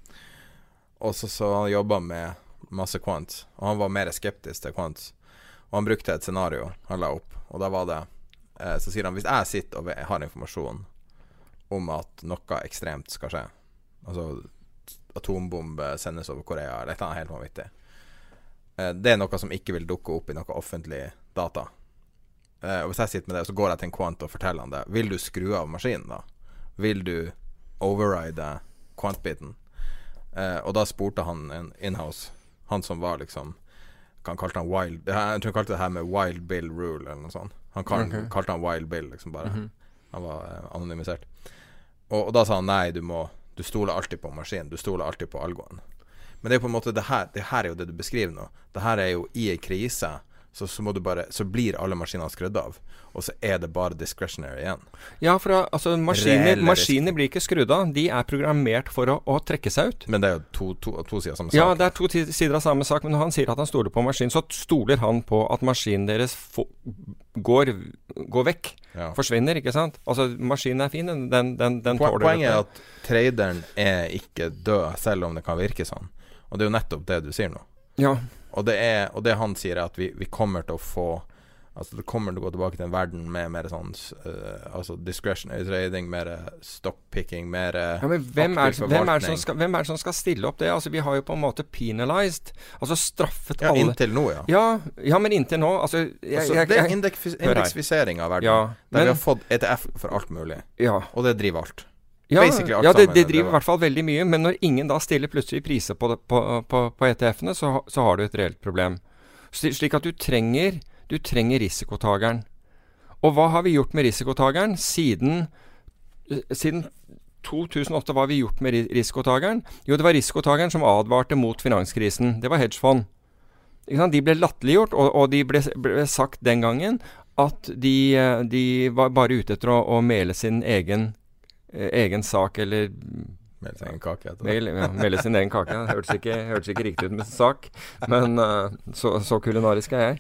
Og så, så han jobba med masse quant, og han var mer skeptisk til quant. Og han brukte et scenario han la opp, og da var det eh, Så sier han hvis jeg sitter og har informasjon om at noe ekstremt skal skje, altså atombombe sendes over Korea, eller et eller annet helt vanvittig. Eh, det er noe som ikke vil dukke opp i noe offentlig data. Eh, og Hvis jeg sitter med det, så går jeg til en kvant og forteller han det. Vil du skru av maskinen, da? Vil du override kvantbiten? Eh, og da spurte han en inhouse, han som var liksom Han kalte han Wild Jeg tror han kalte det her med Wild Bill Rule, eller noe sånt. Han kalte okay. kalte han Wild Bill, liksom bare. Mm -hmm. Han var anonymisert. Og, og da sa han nei, du må du stoler alltid på maskinen. Du stoler alltid på algoen. Men det er på en måte det her, det her er jo det du beskriver nå. Det her er jo i ei krise. Så, så, bare, så, blir alle maskinene skrudd av, og så er det bare discretionary igjen. Ja, for altså, maskiner, maskiner, blir ikke skrudd av. De er programmert for å, å trekke seg ut. Men det er jo to, to, to, sider av samme sak. Ja, det er to sider av samme sak. Men når han sier at han stoler på maskinen, så stoler han på at maskinen deres går, går, vekk. Ja. Forsvinner, ikke sant? Altså, maskinen er fin, den, den, den, tåler Poenget er at traderen er ikke død, selv om det kan virke sånn. Og det er jo nettopp det du sier nå. Ja. Og det, er, og det han sier, er at vi, vi, kommer til å få Altså Det kommer til å gå tilbake til en verden med mer sånn uh, Altså discretionary trading, mer stockpicking, mer ja, men hvem er, hvem, er skal, hvem er, det som skal stille opp det? Altså Vi har jo på en måte penalized, altså straffet ja, alle Inntil nå, ja. ja. ja. men inntil nå altså, jeg, altså jeg, Det er indeksfisering av verden. Ja, der men, vi har fått ETF for alt mulig. Ja. Og det driver alt. Ja, ja det, det, driver i hvert fall veldig mye. Men når ingen da stiller plutselig priser på, på, på, på ETF-ene, så, så, har du et reelt problem. Slik at du trenger du trenger risikotageren. Og hva har vi gjort med risikotageren siden, eh, siden 2008? Hva har vi gjort med risikotageren? Jo, det var risikotageren som advarte mot finanskrisen. Det var hedgefond. De ble latterliggjort, og, og de ble, ble, sagt den gangen at de, eh, de var bare ute etter å, å mele sin egen, egen sak, eller Melde sin egen kake. Mel, ja, melde sin egen kake. Hørtes ikke, hørtes ikke riktig ut med sak, men uh, så, så, kulinarisk er jeg.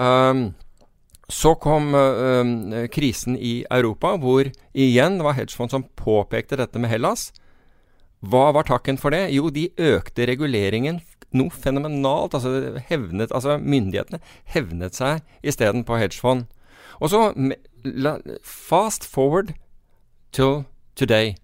Um, så kom uh, krisen i Europa, hvor igjen det var hedgefond som påpekte dette med Hellas. Hva var takken for det? Jo, de økte reguleringen noe fenomenalt. Altså, hevnet, altså myndighetene hevnet seg isteden på hedgefond. Og så fast forward till today.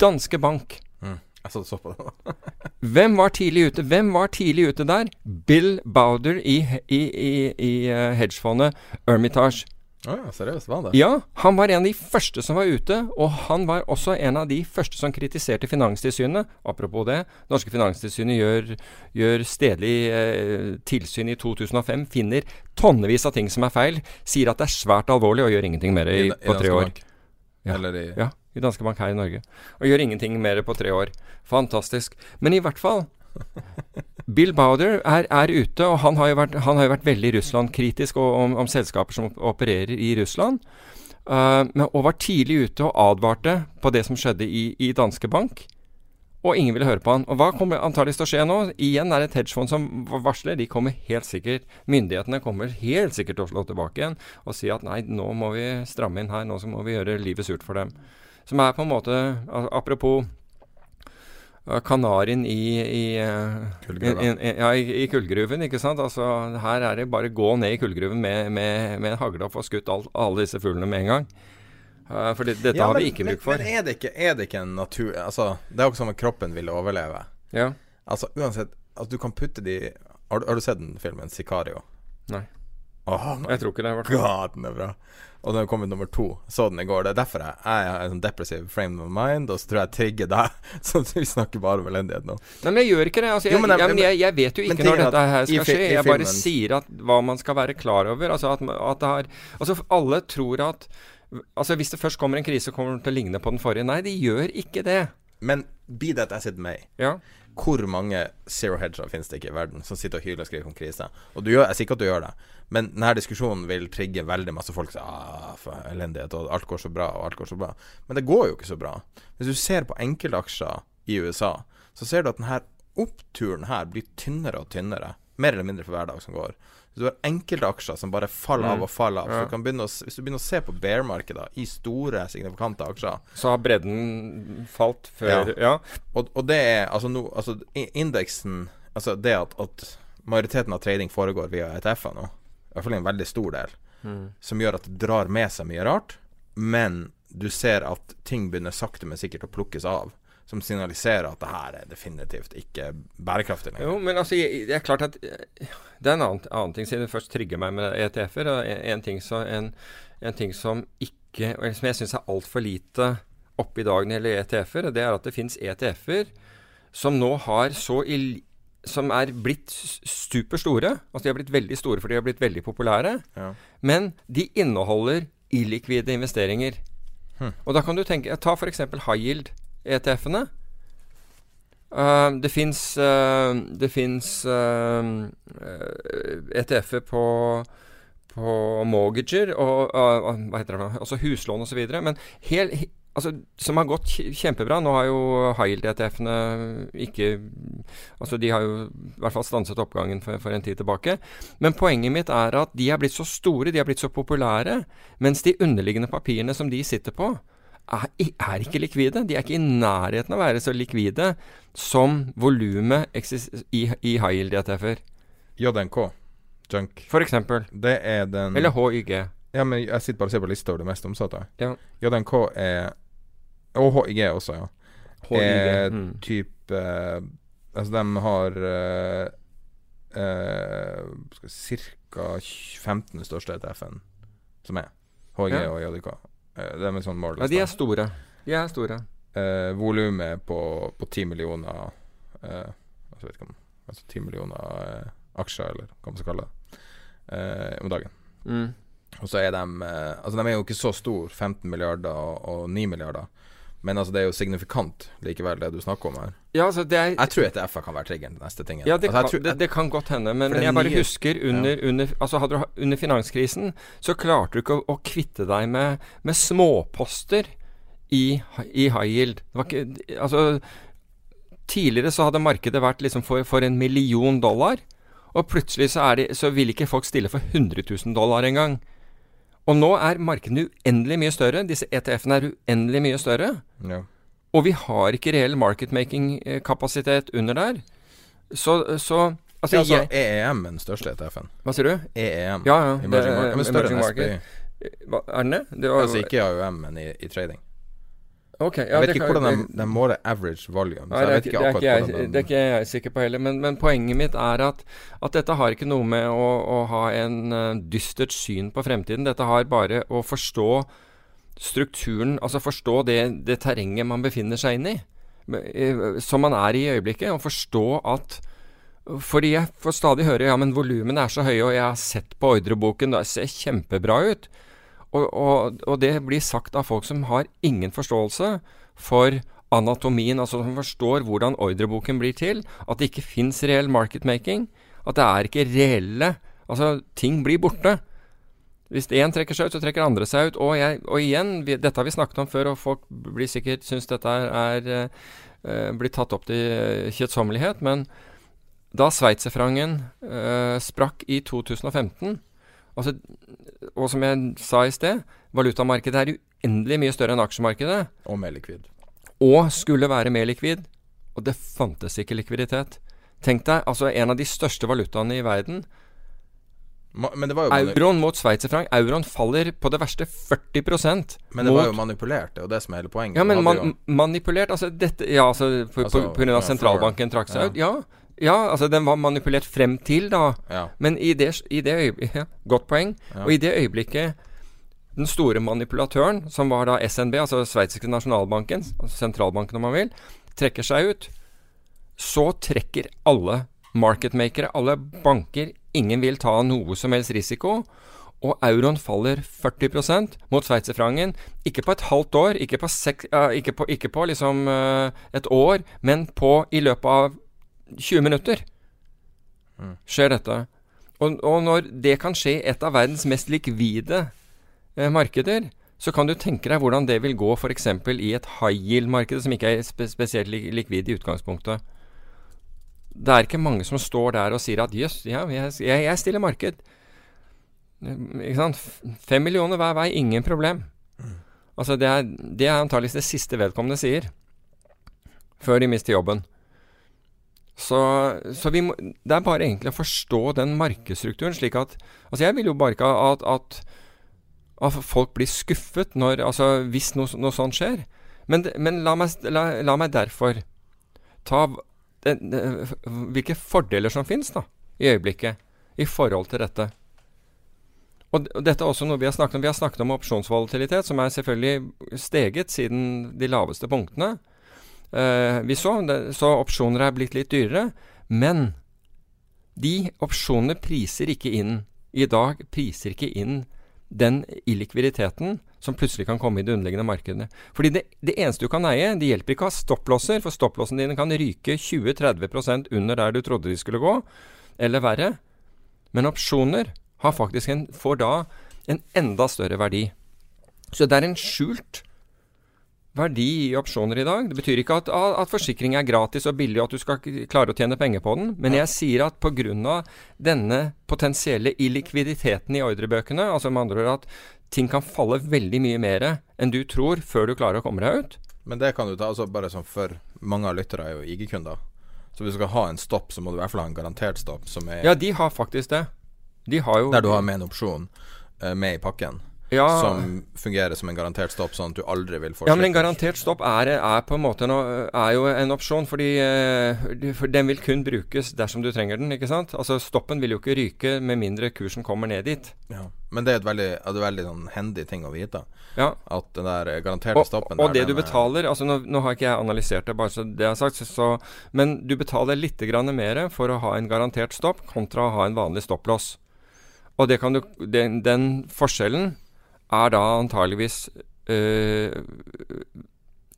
Danske Bank. Mm. Jeg så, så på det. Hvem var tidlig ute? Hvem var tidlig ute der? Bill Bowder i, i, i, i uh, hedgefondet Ermitage. Oh ja, seriøst, var han det? Ja, han var en av de første som var ute. Og han var også en av de første som kritiserte Finanstilsynet. Apropos det, norske Finanstilsynet gjør, gjør stedlig eh, tilsyn i 2005. Finner tonnevis av ting som er feil. Sier at det er svært alvorlig og gjør ingenting mer i, på tre år. Ja. Eller i ja i Danske Bank her i Norge. Og gjør ingenting mer på tre år. Fantastisk. Men i hvert fall Bill Bowder er, er ute, og han har jo vært, har jo vært veldig Russland-kritisk om, om, selskaper som opererer i Russland. Uh, og var tidlig ute og advarte på det som skjedde i, i Danske Bank. Og ingen ville høre på han. Og hva kommer antakeligvis til å skje nå? Igjen er det et hedgefond som varsler. De kommer helt sikkert Myndighetene kommer helt sikkert til å slå tilbake igjen og si at nei, nå må vi stramme inn her. Nå må vi gjøre livet surt for dem. Som er på en måte Apropos kanarien i, i, i, ja, i, kullgruven, ikke sant. Altså, her er det bare å gå ned i kullgruven med, med, med en hagle og få skutt all, alle disse fuglene med en gang. Uh, for det, dette ja, har vi ikke bruk for. Men er det ikke, er det ikke en natur... Altså, det er jo ikke som at kroppen vil overleve. Ja. Altså, uansett altså, Du kan putte de Har, har du sett den filmen 'Sicario'? Nei. Åh, jeg tror ikke det. God, den er bra. Og den kom kommet nummer to. Så den i går. Det er derfor jeg, jeg har en sånn depressive frame of mind, og så tror jeg jeg trigger deg. Så vi snakker bare om elendighet nå. Nei, men jeg gjør ikke det. Altså, jeg, jo, jeg, jeg, jeg, vet jo ikke når dette her skal skje. Jeg bare sier at hva man skal være klar over. Altså at, at det har Altså alle tror at Altså Hvis det først kommer en krise, kommer den til å ligne på den forrige. Nei, de gjør ikke det. Men be that as it may. Ja hvor mange zero hedger finnes det ikke i verden som sitter og hyler og skriver om krise? Og du gjør, jeg sier ikke at du gjør det, men denne diskusjonen vil trigge veldig masse folk som ah, for elendighet, og alt går så bra, og alt går så bra. Men det går jo ikke så bra. Hvis du ser på enkeltaksjer i USA, så ser du at denne oppturen her blir tynnere og tynnere, mer eller mindre for hver dag som går. Du har enkelte aksjer som bare faller av mm. og faller av. Ja. Så du å, hvis du begynner å se på bear-markedet i store, signifikante aksjer Så har bredden falt før Ja. ja. Og, og, det er altså, no, altså indeksen Altså det at, at, majoriteten av trading foregår via ETF-er nå, i hvert fall en veldig stor del, mm. som gjør at det drar med seg mye rart, men du ser at ting begynner sakte, men sikkert å plukkes av som signaliserer at det her er definitivt ikke bærekraftig lenger. Jo, men altså, det er klart at eh, det er en annen, annen ting, siden det først trygger meg med ETF-er. En, en, ting en, en, ting som ikke Som jeg syns er altfor lite oppe i dag når det gjelder ETF-er, det er at det fins ETF-er som nå har så ill som er blitt superstore. Altså de har blitt veldig store fordi de har blitt veldig populære. Ja. Men de inneholder illikvide investeringer. Hm. Og da kan du tenke Ta f.eks. high yield. ETF-ene. Uh, eh, det fins uh, ETF-er på, på mortgager og hva heter det, altså huslån osv. Men hel, he, altså, som har gått kjempebra. Nå har jo high yield-ETF-ene ikke Altså de har jo i hvert fall stanset oppgangen for, for, en tid tilbake. Men poenget mitt er at de er blitt så store, de er blitt så populære, mens de underliggende papirene som de sitter på, er, er, ikke likvide. De er ikke i nærheten av å være så likvide som volumet i, i high yield ETF-er. JNK. Junk. For eksempel. Det er den Eller HYG. Ja, men jeg sitter bare og ser på lista over det mest omsatte. Ja. JNK er Og HIG også, ja. HYG. Er Mm. type eh, Altså, de har uh, ca. 15 største ETF-en som er. HIG Ja. og JDK. Uh, de er sånn mål. Ja, de er store. De er store. Eh, Volumet på, på 10 millioner eh, Jeg vet ikke om Altså 10 millioner eh, aksjer, eller hva man skal kalle det, eh, om dagen. Mm. Og så er de eh, Altså, de er jo ikke så store, 15 milliarder og, og 9 milliarder. Men altså, det er jo signifikant likevel, det du snakker om her. Ja, altså det er Jeg tror ETF-er kan være triggeren til neste ting. Ja, det, altså, kan, tror- det, det kan godt hende, men, men jeg bare nye- husker under, under, altså du, under finanskrisen så klarte du ikke å, å kvitte deg med, med småposter i, i high yield. Det var ikke Altså, tidligere så hadde markedet vært liksom for, for en million dollar, og plutselig så, de, så vil ikke folk stille for 100 000 dollar engang. Og nå er markedene uendelig mye større. Disse ETF-ene er uendelig mye større. Ja. Og vi har ikke reell marketmaking-kapasitet under der. Så, så altså, ja, altså, EEM er den største ETF-en. Hva sier du? EEM. Ja, ja. Emerging det market. Emerging market. Hva, er den det? det var, Altså ikke AUM, men i, i trading. Ok, ja, Jeg vet ikke kan- hvordan de, de måler average volume. Nei, det, er vet ikke, det, er jeg, de det er ikke jeg sikker på heller. Men, men poenget mitt er at, at dette har ikke noe med å, å ha en uh, dystert syn på fremtiden. Dette har bare å forstå strukturen, altså forstå det, det terrenget man befinner seg inn i. Som man er i i øyeblikket. Og forstå at Fordi jeg får stadig høre ja, men volumene er så høye, og jeg har sett på ordreboken, det ser kjempebra ut. Og, og, og det blir sagt av folk som har ingen forståelse for anatomien, altså som forstår hvordan ordreboken blir til, at det ikke fins reell marketmaking, at det er ikke reelle Altså, ting blir borte. Hvis én trekker seg ut, så trekker andre seg ut. Og, jeg, og igjen, vi, dette har vi snakket om før, og folk blir sikkert syns dette er, er eh, blir tatt opp til eh, kjedsommelighet, men da sveitserfrangen uh, sprakk i 2015 altså, Og som jeg sa i sted, valutamarkedet er uendelig mye større enn aksjemarkedet. Og mer likvid. Og skulle være mer likvid. Og det fantes ikke likviditet. Tenk deg, altså en av de største valutaene i verden Ma, men det var jo Euroen mot sveitserfranc. Euroen faller på det verste 40% Men det var jo manipulert, det er jo det som er hele poenget. Ja, men man, manipulert Altså dette Ja, altså på, Altså, på, på grunn av ja, sentralbanken trakk seg ut. Ja. ja, altså den var manipulert frem til, da. Ja. Men i det, i det øyeblikket ja, Godt poeng. Ja. Og i det øyeblikket den store manipulatøren, som var da SNB, altså sveitsiske nasjonalbanken, altså sentralbanken om man vil, trekker seg ut, så trekker alle marketmakere, alle banker Ingen vil ta noe som helst risiko. Og euroen faller 40% mot sveitserfrangen. Ikke på et halvt år, ikke på, seks, uh, ikke på, ikke på liksom uh, et år, men på i løpet av 20 minutter skjer dette. Og, og når det kan skje i et av verdens mest likvide eh, markeder, så kan du tenke deg hvordan det vil gå f.eks. i et high yield-marked som ikke er spe spesielt lik likvid i utgangspunktet. Det er ikke mange som står der og sier at jøss, ja, jeg, jeg, stiller marked. Ikke sant? Fem millioner hver vei, ingen problem. Altså, det er, det er antakeligvis det siste vedkommende sier. Før de mister jobben. Så, så må, det er bare egentlig å forstå den markedsstrukturen, slik at Altså, jeg vil jo bare ikke at, at, at folk blir skuffet når Altså, hvis noe, noe sånt skjer. Men, men la, meg, la, la meg derfor ta den, hvilke fordeler som finnes da, i øyeblikket i forhold til dette. Og, og dette er også noe vi har snakket om. Vi har snakket om opsjonsvolatilitet, som er selvfølgelig steget siden de laveste punktene. Eh, vi så, det, så opsjoner er blitt litt dyrere. Men de opsjonene priser ikke inn I dag priser ikke inn den illikviditeten som plutselig kan komme i de underliggende markedene. Fordi det, det eneste du kan eie, det hjelper ikke å ha stopplåser, for stopplåsene dine kan ryke 20-30% under der du trodde de skulle gå, eller verre. Men opsjoner har faktisk en, får da en enda større verdi. Så det er en skjult verdi i opsjoner i dag. Det betyr ikke at, at forsikring er gratis og billig, og at du skal klare å tjene penger på den. Men jeg sier at pga. denne potensielle illikviditeten i ordrebøkene, altså med andre ord at ting kan falle veldig mye mer enn du tror før du klarer å komme deg ut. Men det kan du ta altså bare sånn for mange av lyttere er jo IG-kunder. Så hvis du skal ha en stopp, så må du i hvert fall ha en garantert stopp som er Ja, de har faktisk det. De har jo Der du har med en opsjon eh, med i pakken. Ja. Som fungerer som en garantert stopp, sånn at du aldri vil fortsette. Ja, men en garantert stopp er, er på en måte en, er jo en opsjon, fordi eh, for den vil kun brukes dersom du trenger den. ikke sant? Altså Stoppen vil jo ikke ryke med mindre kursen kommer ned dit. Ja. Men det er et veldig, er veldig sånn handy ting å vite. Ja. At den der garanterte stoppen og der, det du er- betaler altså nå, nå har ikke jeg analysert det, bare så det er sagt, så, men du betaler litt grann mer for å ha en garantert stopp kontra å ha en vanlig stopplås. Og det kan du, den, den forskjellen er da antageligvis øh,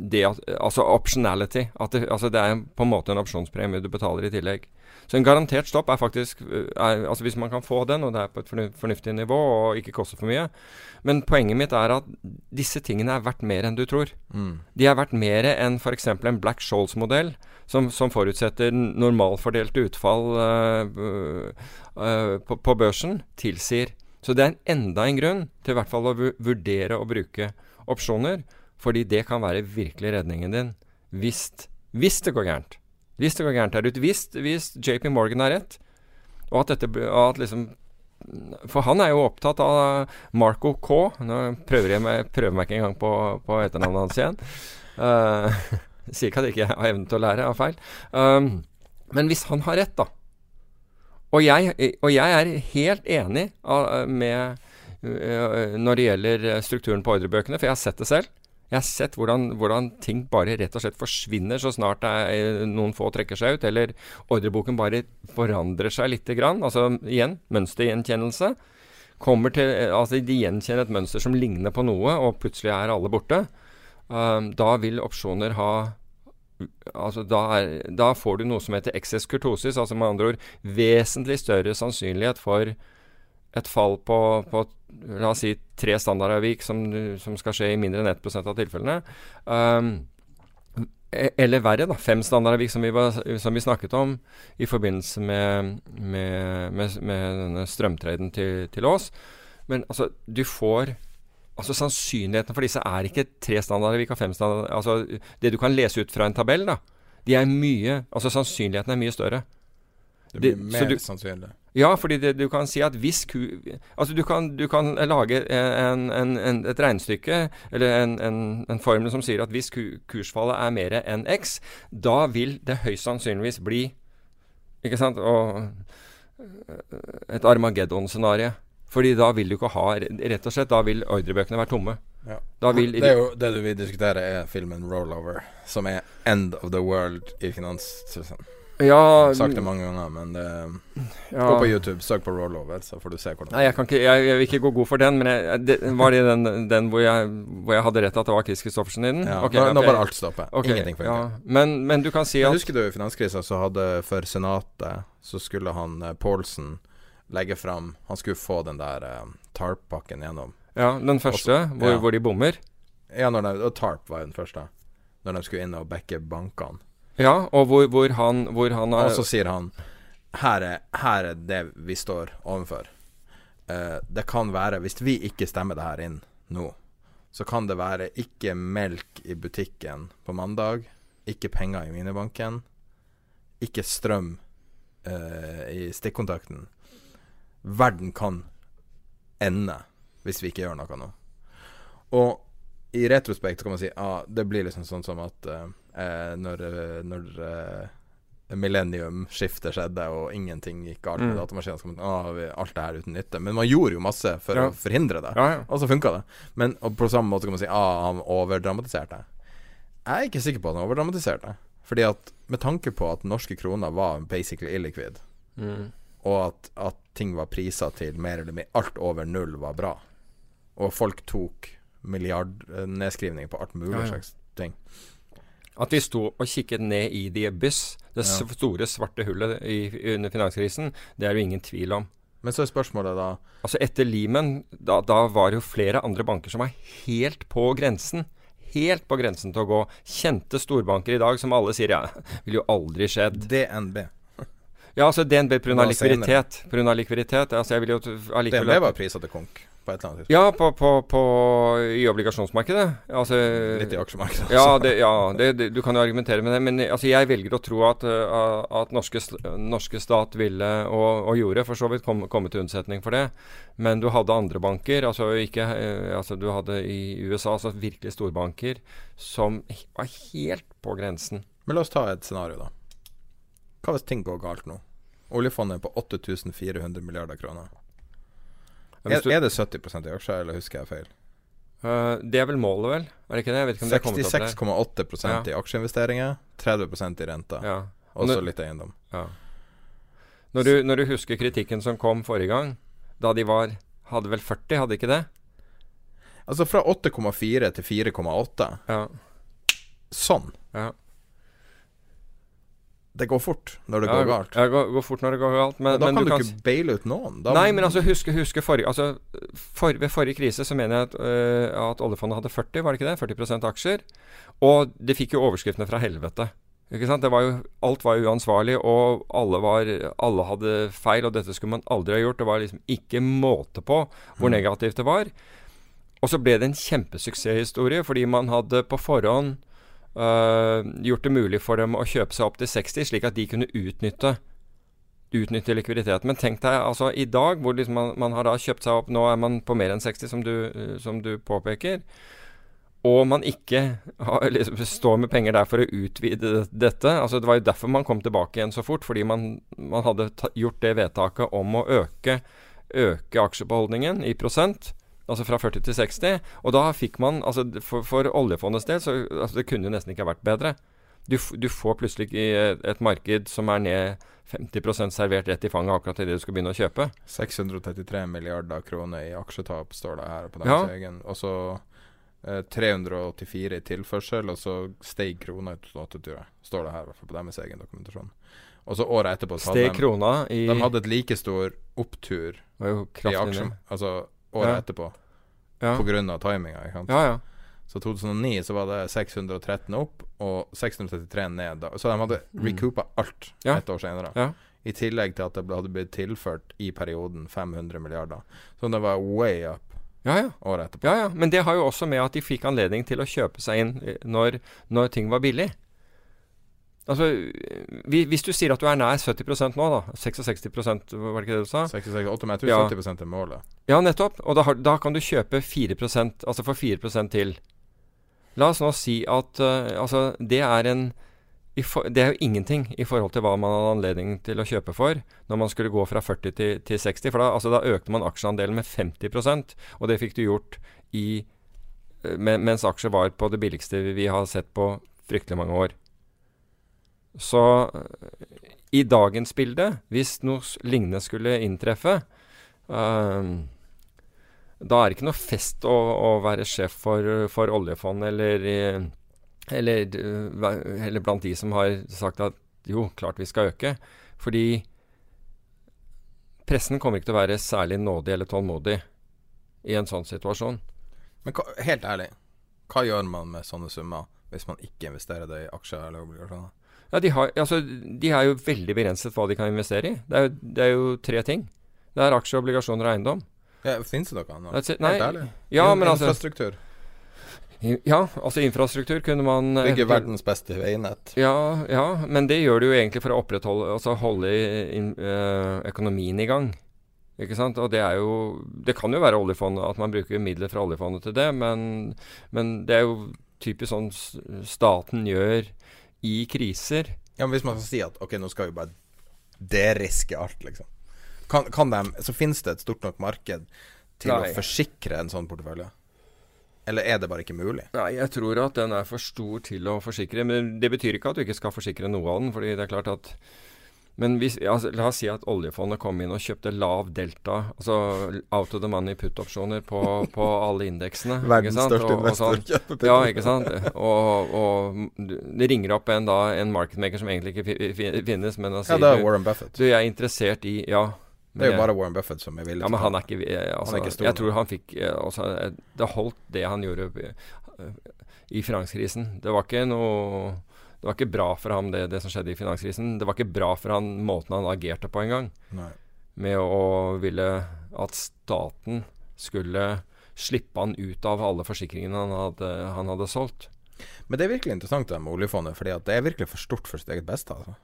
det at, Altså optionality. At det, altså det er på en måte en opsjonspremie du betaler i tillegg. Så en garantert stopp er faktisk øh, er, Altså Hvis man kan få den, og det er på et fornu- fornuftig nivå og ikke koster for mye Men poenget mitt er at disse tingene er verdt mer enn du tror. Mm. De er verdt mer enn f.eks. en Black Scholes-modell, som, som forutsetter normalfordelte utfall øh, øh, på, på børsen, tilsier. Så det er enda en grunn til i hvert fall å vurdere å bruke opsjoner, fordi det kan være virkelig redningen din hvis, hvis det går gærent. Hvis det går gærent der ute. Hvis, hvis JP Morgan har rett, og at dette at liksom For han er jo opptatt av Marco K. Nå prøver jeg meg, prøver meg ikke engang på, på etternavnet hans igjen. Uh, sier ikke at jeg ikke har evnen til å lære av feil. Um, men hvis han har rett, da Og jeg, og jeg er helt enig uh, med uh, når det gjelder strukturen på ordrebøkene, for jeg har sett det selv. Jeg har sett hvordan, hvordan ting bare rett og slett forsvinner så snart er, noen få trekker seg ut, eller ordreboken bare forandrer seg lite grann. Altså igjen, mønstergjenkjennelse. Kommer til, altså De gjenkjenner et mønster som ligner på noe, og plutselig er alle borte. Um, da vil opsjoner ha Altså da, er, da får du noe som heter excess kurtosis, altså med andre ord vesentlig større sannsynlighet for et fall på, på la oss si tre standardavvik som, som skal skje i mindre enn 1% av tilfellene. Um, e- eller verre, da. Fem standardavvik som vi, som vi snakket om i forbindelse med, med, med, med denne strømtreden til, til oss. Men altså, du får Altså Sannsynligheten for disse er ikke tre standarder, vi kan fem standarder Altså Det du kan lese ut fra en tabell, da. De er mye Altså Sannsynligheten er mye større. Det blir mer du- sannsynlig. Ja, fordi det, du kan si at hvis ku... Altså du kan, du kan lage en, en, en, et regnestykke, eller en, en, en formel som sier at hvis ku, kursfallet er mer enn x, da vil det høyst sannsynligvis bli Ikke sant? Og et Armageddon-scenario. Fordi da vil du ikke ha Rett og slett, da vil ordrebøkene være tomme. Ja. Da vil det jo det du vil diskutere, er filmen 'Rollover', som er 'End of the World' i finans... Ja, Sagt det mange ganger, men det Ja. Gå på YouTube, søk på 'Rollover', så får du se hvordan Nei, jeg, kan ikke, jeg, jeg vil ikke gå god for den, men jeg, det, var det den, den hvor, jeg, hvor jeg hadde rett at det var Chris Christoffersen i den? Ja, okay, nå, nå bare alt stopper. Okay, Ingenting funker. Ja. Men, men du kan si Men at husker du i finanskrisa så hadde for Senatet Så skulle han eh, Paulsen legge fram Han skulle få den der uh, TARP-pakken gjennom. Ja, den første, hvor, ja. hvor de bommer. Ja, de, og TARP var jo den første. Når de skulle inn og backe bankene. Ja, og hvor, hvor han, hvor han har Og så sier han her er, her er det vi står overfor. Uh, det kan være, hvis vi ikke stemmer det her inn nå, så kan det være ikke melk i butikken på mandag, ikke penger i minibanken, ikke strøm uh, i stikkontakten. Verden kan ende hvis vi ikke gjør noe nå. Og i retrospekt kan man si ah, det blir liksom sånn som at eh, eh, når, eh, når eh, millennium-skiftet skjedde og ingenting gikk galt med Mm. datamaskinen. så kan man ah, alt det her uten nytte. Men man gjorde jo masse for Ja. å forhindre det, Ja, ja. og så funka det. Men på samme måte kan man si ah, han overdramatiserte. Jeg er ikke sikker på at han overdramatiserte. Fordi at med tanke på at norske kroner var basically illiquid, Mm. Og at, at ting var prisa til mer eller mindre Alt over null var bra. Og folk tok milliardnedskrivninger på alt mulig Ja, ja. slags ting. At de sto og kikket ned i the abyss, det Ja. store, svarte hullet i, under finanskrisen, det er det ingen tvil om. Men så er spørsmålet da Altså Etter Lehman, da, da var det jo flere andre banker som var helt på grensen. Helt på grensen til å gå. Kjente storbanker i dag som alle sier ja, ville jo aldri skjedd. DNB. Ja, altså DNB pga. Likviditet. Av likviditet. Altså jeg vil jo allikevel DNB var prisa til konk på et eller annet tidspunkt. Ja, på, på, på, i obligasjonsmarkedet. Altså, Litt i aksjemarkedet. Ja, det, ja det, det, du kan jo argumentere med det. Men altså, jeg velger å tro at, uh, at norske, norske stat ville, og, og gjorde, for så vidt kom, komme til unnsetning for det. Men du hadde andre banker. Altså, ikke, eh, altså Du hadde i USA altså virkelig storbanker som var helt på grensen. Men la oss ta et scenario, da. Hva hvis ting går galt nå? Oljefondet er på 8400 milliarder kroner. Er, er det 70% i aksjer, eller husker jeg feil? Uh, det er vel målet, vel? Er det ikke det? Jeg vet ikke om det er kommet opp der. 66,8 Ja. i aksjeinvesteringer, 30% i renta. Ja. Og så litt eiendom. Ja. Når, du, når du husker kritikken som kom forrige gang, da de var Hadde vel 40, hadde ikke det? Altså fra 8,4 til 4,8. Ja. Sånn. ja. Det går fort når det går galt. Ja, det går, går fort når det går galt. Men, da men kan du kan ikke baile ut noen. Da, Nei, men altså huske, huske forrige altså, for, Ved forrige krise så mener jeg at, øh, at oljefondet hadde 40, var det ikke det? 40% aksjer. Og det fikk jo overskriftene fra helvete. Ikke sant? Det var jo, alt var uansvarlig, og alle, var, alle hadde feil, og dette skulle man aldri ha gjort. Det var liksom ikke måte på hvor Mm. negativt det var. Og så ble det en kjempesuksesshistorie, fordi man hadde på forhånd øh, gjort det mulig for dem å kjøpe seg opp til 60, slik at de kunne utnytte utnytte likviditeten. Men tenk deg altså i dag, hvor liksom man, man har da kjøpt seg opp Nå er man på mer enn 60, som du, som du påpeker. Og man ikke har, liksom, står med penger der for å utvide dette. altså Det var jo derfor man kom tilbake igjen så fort. Fordi man, man hadde gjort det vedtaket om å øke, øke aksjebeholdningen i prosent. Altså fra 40 til 60. Og da fikk man altså For, for oljefondets del så altså det kunne jo nesten ikke ha vært bedre. Du, du får plutselig i et, marked som er ned 50% servert rett i fanget akkurat idet du skal begynne å kjøpe. 633 milliarder kroner i aksjetap står det her på deres Ja. egen. Og så eh, 384 i tilførsel, og så steg krona i 2008, tror. Står det her, i hvert fall på deres egen dokumentasjon. Og så året etterpå så hadde de, krona i de hadde et like stor opptur i aksjen. Altså året Ja. etterpå, Ja. på grunn av timinga. Ja, ja. Så 2009 så var det 613 opp og 633 ned. Da. Så de hadde recoupa alt Mm. Ja. et år senere. Ja. I tillegg til at det hadde blitt tilført i perioden 500 milliarder. Så det var way up Ja, ja. året etterpå. ja, ja. Men det har jo også med at de fikk anledning til å kjøpe seg inn eh, når, når ting var billig. Altså, Hvis du sier at du er nær 70 nå, da 66 var det ikke det du sa? 66, 8, men jeg tror Ja. 70 er målet. Ja, nettopp. Og da, har, da kan du kjøpe 4% altså for 4% til. La oss nå si at uh, altså, det er en for, Det er jo ingenting i forhold til hva man hadde anledning til å kjøpe for når man skulle gå fra 40 til, til 60. For da, altså, da økte man aksjeandelen med 50% og det fikk du gjort i eh, mens aksjer var på det billigste vi, vi har sett på fryktelig mange år. Så eh, i dagens bilde, hvis noe lignende skulle inntreffe uh, da er det ikke noe fest å, å være sjef for, for oljefondet eller, eh, eller, eh, eller blant de som har sagt at jo, klart vi skal øke. Fordi pressen kommer ikke til å være særlig nådig eller tålmodig i en sånn situasjon. Men hva, helt ærlig, hva gjør man med sånne summer hvis man ikke investerer det i aksjer eller obligasjoner? Ja, de, har, altså, de er jo veldig begrenset hva de kan investere i. Det er jo, det er jo tre ting. Det er aksjer, obligasjoner og eiendom. Ja, Fins det noe annet? Nei, ja, In- men altså- Infrastruktur. Ja, altså infrastruktur kunne man eh, Bygge verdens beste veinett. Ja, ja, men det gjør du jo egentlig for å opprettholde Altså holde in, inn, eh, økonomien i gang. Ikke sant? Og det er jo Det kan jo være oljefondet, at man bruker midler fra oljefondet til det, men, men det er jo typisk sånn staten gjør i kriser. Ja, men Hvis man skal si at ok, nå skal vi bare deriske alt, liksom. Kan, kan de, så finnes det et stort nok marked til Nei. å forsikre en sånn portefølje? Eller er det bare ikke mulig? Nei, jeg tror at den er for stor til å forsikre. Men det betyr ikke at du ikke skal forsikre noe av den. fordi det er klart at men hvis, altså, la oss si at oljefondet kom inn og kjøpte lav delta, altså out of the money put-opsjoner på, på alle indeksene. Verdens største investor. og sånn. Ja, ikke sant. Og, og det ringer opp en da En marketmaker som egentlig ikke fi, fi, finnes, men sier, Ja, det er Warren Buffett. du, jeg er interessert i Ja. Det er jo bare Warren Buffett som er villig ja, men han er ikke altså, han er ikke stor Jeg tror han fikk eh, altså, eh, Det holdt det han gjorde eh, i finanskrisen. Det var ikke noe Det var ikke bra for ham, det, det som skjedde i finanskrisen. Det var ikke bra for han måten han agerte på engang. Med å ville at staten skulle slippe han ut av alle forsikringene han hadde, han hadde solgt. Men det er virkelig interessant det med oljefondet, fordi det er virkelig for stort for sitt eget beste. Altså.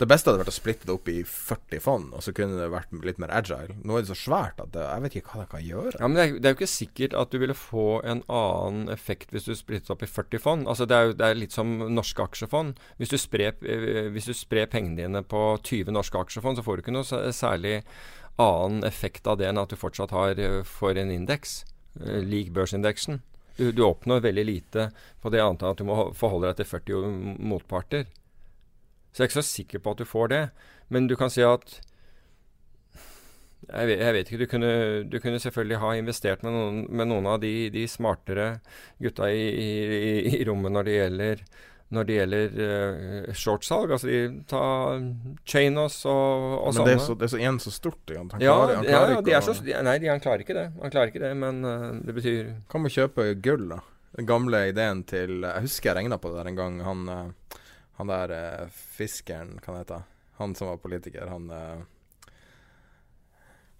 Det beste hadde vært å splitte det opp i 40 fond, og så kunne det vært litt mer agile. Nå er det så svært at det, jeg vet ikke hva det kan gjøre. Ja, men det er, det er jo ikke sikkert at du ville få en annen effekt hvis du splittet opp i 40 fond. Altså Det er jo det er litt som norske aksjefond. Hvis du, sprer, eh, hvis du sprer pengene dine på 20 norske aksjefond, så får du ikke noe særlig annen effekt av det enn at du fortsatt har eh, for en indeks, eh, lik børsindeksen. Du, du oppnår veldig lite på det annet at du må forholde deg til 40 motparter. Så jeg er ikke så sikker på at du får det. Men du kan si at jeg vet, jeg vet ikke. Du kunne, du kunne, selvfølgelig ha investert med noen, med noen av de, de, smartere gutta i, i, i, rommet når det gjelder, når det gjelder uh, shortsalg. Altså de ta Chainos og, og men sånne. det er så, det er så igjen så stort. Han ja, klarer, han klarer ja, ikke de så, Nei, de, han klarer ikke det. Han klarer ikke det, men uh, det betyr Kan man kjøpe gull, da? Den gamle ideen til Jeg husker jeg regna på det der en gang. Han, uh, han der uh, fiskeren, hva heter han? som var politiker. Han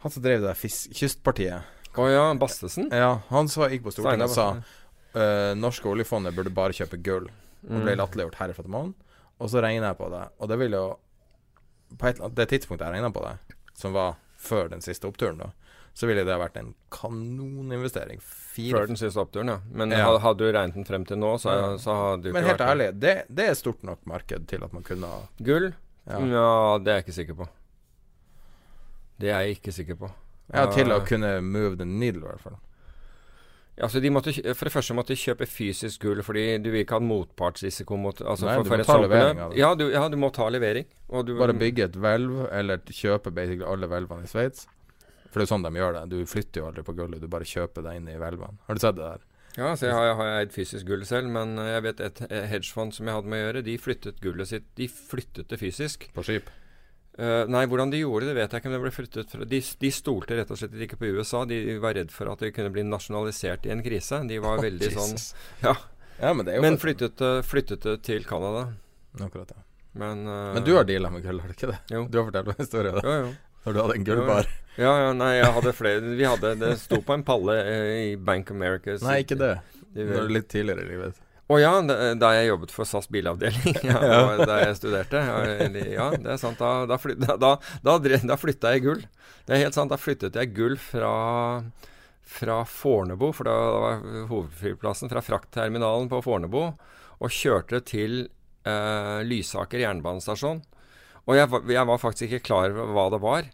han som drev det der fisk, kystpartiet. Å oh, ja, Bastesen? Ja, han som gikk på Stortinget og sa uh, norske oljefondet burde bare kjøpe gull. Og ble Mm. latterliggjort herfra til månen. Og så regner jeg på det, og det ville jo På et, det tidspunktet jeg regna på det, som var før den siste oppturen, da, så ville det vært en kanoninvestering. Fire Før den siste oppturen, ja. Men Ja. hadde du regnet den frem til nå, så, Ja. så hadde du ikke Men helt vært ærlig, det, det er stort nok marked til at man kunne ha Gull? Ja. Ja. det er jeg ikke sikker på. Det er jeg ikke sikker på. Ja, til å kunne move the needle, i hvert fall. Altså de måtte, for det første måtte de kjøpe fysisk gull, fordi du vil ikke ha motpartsrisiko mot altså Nei, for, du må ta levering av det. Ja du, ja, du må ta levering. Du, Bare bygge et hvelv, eller kjøpe basically alle hvelvene i Sveits. For det er jo sånn de gjør det. Du flytter jo aldri på gulvet, du bare kjøper det inn i hvelvene. Har du sett det der? Ja, så jeg har, jeg har eid fysisk gull selv, men jeg vet et eh, hedgefond som jeg hadde med å gjøre, de flyttet gullet sitt De flyttet det fysisk. På skip? Uh, nei, hvordan de gjorde det, vet jeg ikke. Men det ble flyttet fra de, de stolte rett og slett ikke på USA. De var redd for at det kunne bli nasjonalisert i en krise. De var oh, veldig sånn Ja. Ja, men Men flyttet, det- flyttet det til Canada. Akkurat, ja. Men, uh, Men du har deala med gull, har du ikke det? Jo. Du har fortalt meg historien. Jo, jo. Når du hadde en gullbar. Ja, ja, nei, jeg hadde flere Vi hadde Det sto på en palle eh, i Bank America. så- Nei, ikke det. det var litt tidligere i livet. Å ja, da, jeg jobbet for SAS bilavdeling, ja, og da jeg studerte. Ja, det er sant. Da, da, flyt, da, da, da, da flytta jeg gull. Det er helt sant. Da flyttet jeg gull fra, fra Fornebu, for da var hovedflyplassen, fra fraktterminalen på Fornebu, og kjørte til eh, Lysaker jernbanestasjon. Og jeg, var- jeg var faktisk ikke klar over hva det var.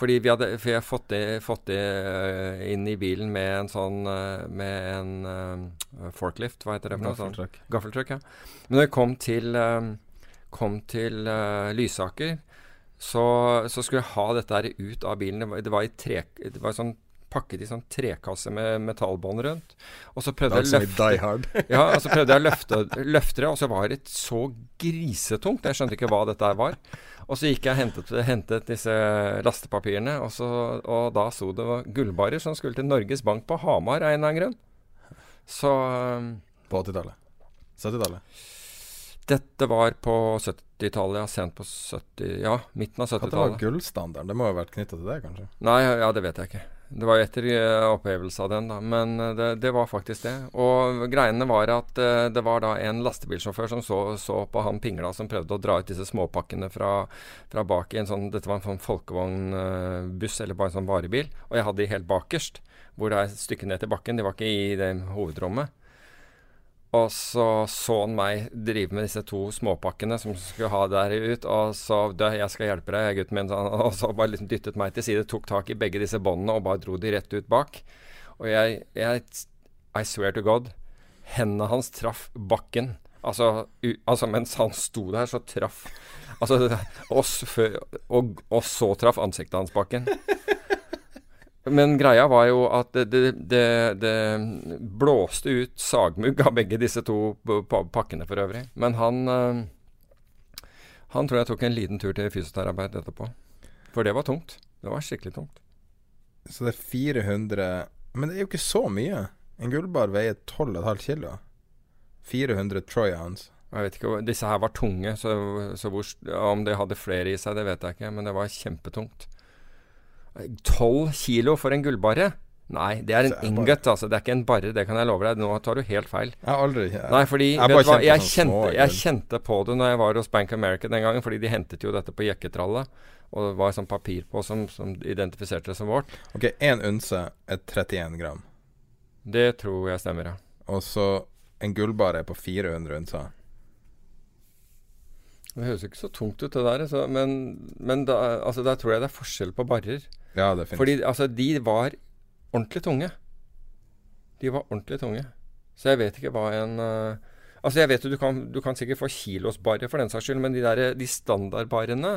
Fordi vi hadde, for jeg fått det, fått det eh, inn i bilen med en sånn eh, Med en uh, forklift, hva heter det? Gaffeltruck. Gaffeltruck, ja. Men da jeg kom til, um, kom til uh, Lysaker, så, så skulle jeg ha dette her ut av bilen. Det var, det var, i tre, det var sånn pakket i sånn trekasse med metallbånd rundt. Og så prøvde Det jeg å løfte Ja, og så prøvde jeg å løfte, løfte det, og så var det så grisetungt. Jeg skjønte ikke hva dette var. Og så gikk jeg og hentet, hentet disse lastepapirene, og, så, og da sto det gullbarer som skulle til Norges Bank på Hamar av en eller annen grunn. Så um, På 80-tallet. 70-tallet. dette var på 70-tallet, ja. Sent på 70... Ja, midten av Hva var 70-tallet. gullstandarden? Det må jo ha vært knytta til det, kanskje? Nei, ja, det vet jeg ikke. Det var jo etter eh, opphevelse av den, da. Men eh, det, det var faktisk det. Og greiene var at eh, det var da en lastebilsjåfør som så, så på han pingla som prøvde å dra ut disse småpakkene fra, fra bak i en sånn Dette var en sånn folkevognbuss, eller bare en sånn varebil. Og jeg hadde de helt bakerst, hvor det er et stykke ned til bakken. De var ikke i det hovedrommet. Og så så han meg drive med disse to småpakkene som skulle ha der ut. Og så du, 'Jeg skal hjelpe deg, gutten min.' Og så bare liksom dyttet meg til side, tok tak i begge disse båndene og bare dro de rett ut bak. Og jeg, jeg I swear to God, hendene hans traff bakken. Altså, u, altså mens han sto der, så traff Altså oss før Og, og så traff ansiktet hans bakken. Men greia var jo at det, det, det, det blåste ut sagmugg av begge disse to pakkene for øvrig. Men han eh, Han tror jeg tok en liten tur til fysioterapeut etterpå. For det var tungt. Det var skikkelig tungt. Så det er 400 Men det er jo ikke så mye. En gullbar veier 12,5 kilo. 400 troy. Jeg vet ikke, Disse her var tunge, så, så hvor, om de hadde flere i seg, det vet jeg ikke. Men det var kjempetungt. Tolv kilo for en gullbarre? Nei, det er en ingot, altså. Det er ikke en barre, det kan jeg love deg. Nå tar du helt feil. Jeg har aldri jeg, Nei, fordi jeg hva, jeg, kjente, jeg kjente på det når jeg var hos Bank America den gangen, fordi de hentet jo dette på jekketralle. Og det var sånn papir på som, som identifiserte det som vårt. Ok, én unse er 31 gram. Det tror jeg stemmer, ja. Og så en gullbarre på 400 unser. Det høres jo ikke så tungt ut, det der. Så, men men da, altså, der tror jeg det er forskjell på barrer. Ja, det finnes. Fordi altså, de var ordentlig tunge. De var ordentlig tunge. Så jeg vet ikke hva en eh, Altså, jeg vet jo du kan, du kan sikkert få kilosbarer for den saks skyld, men de, der, de standardbarene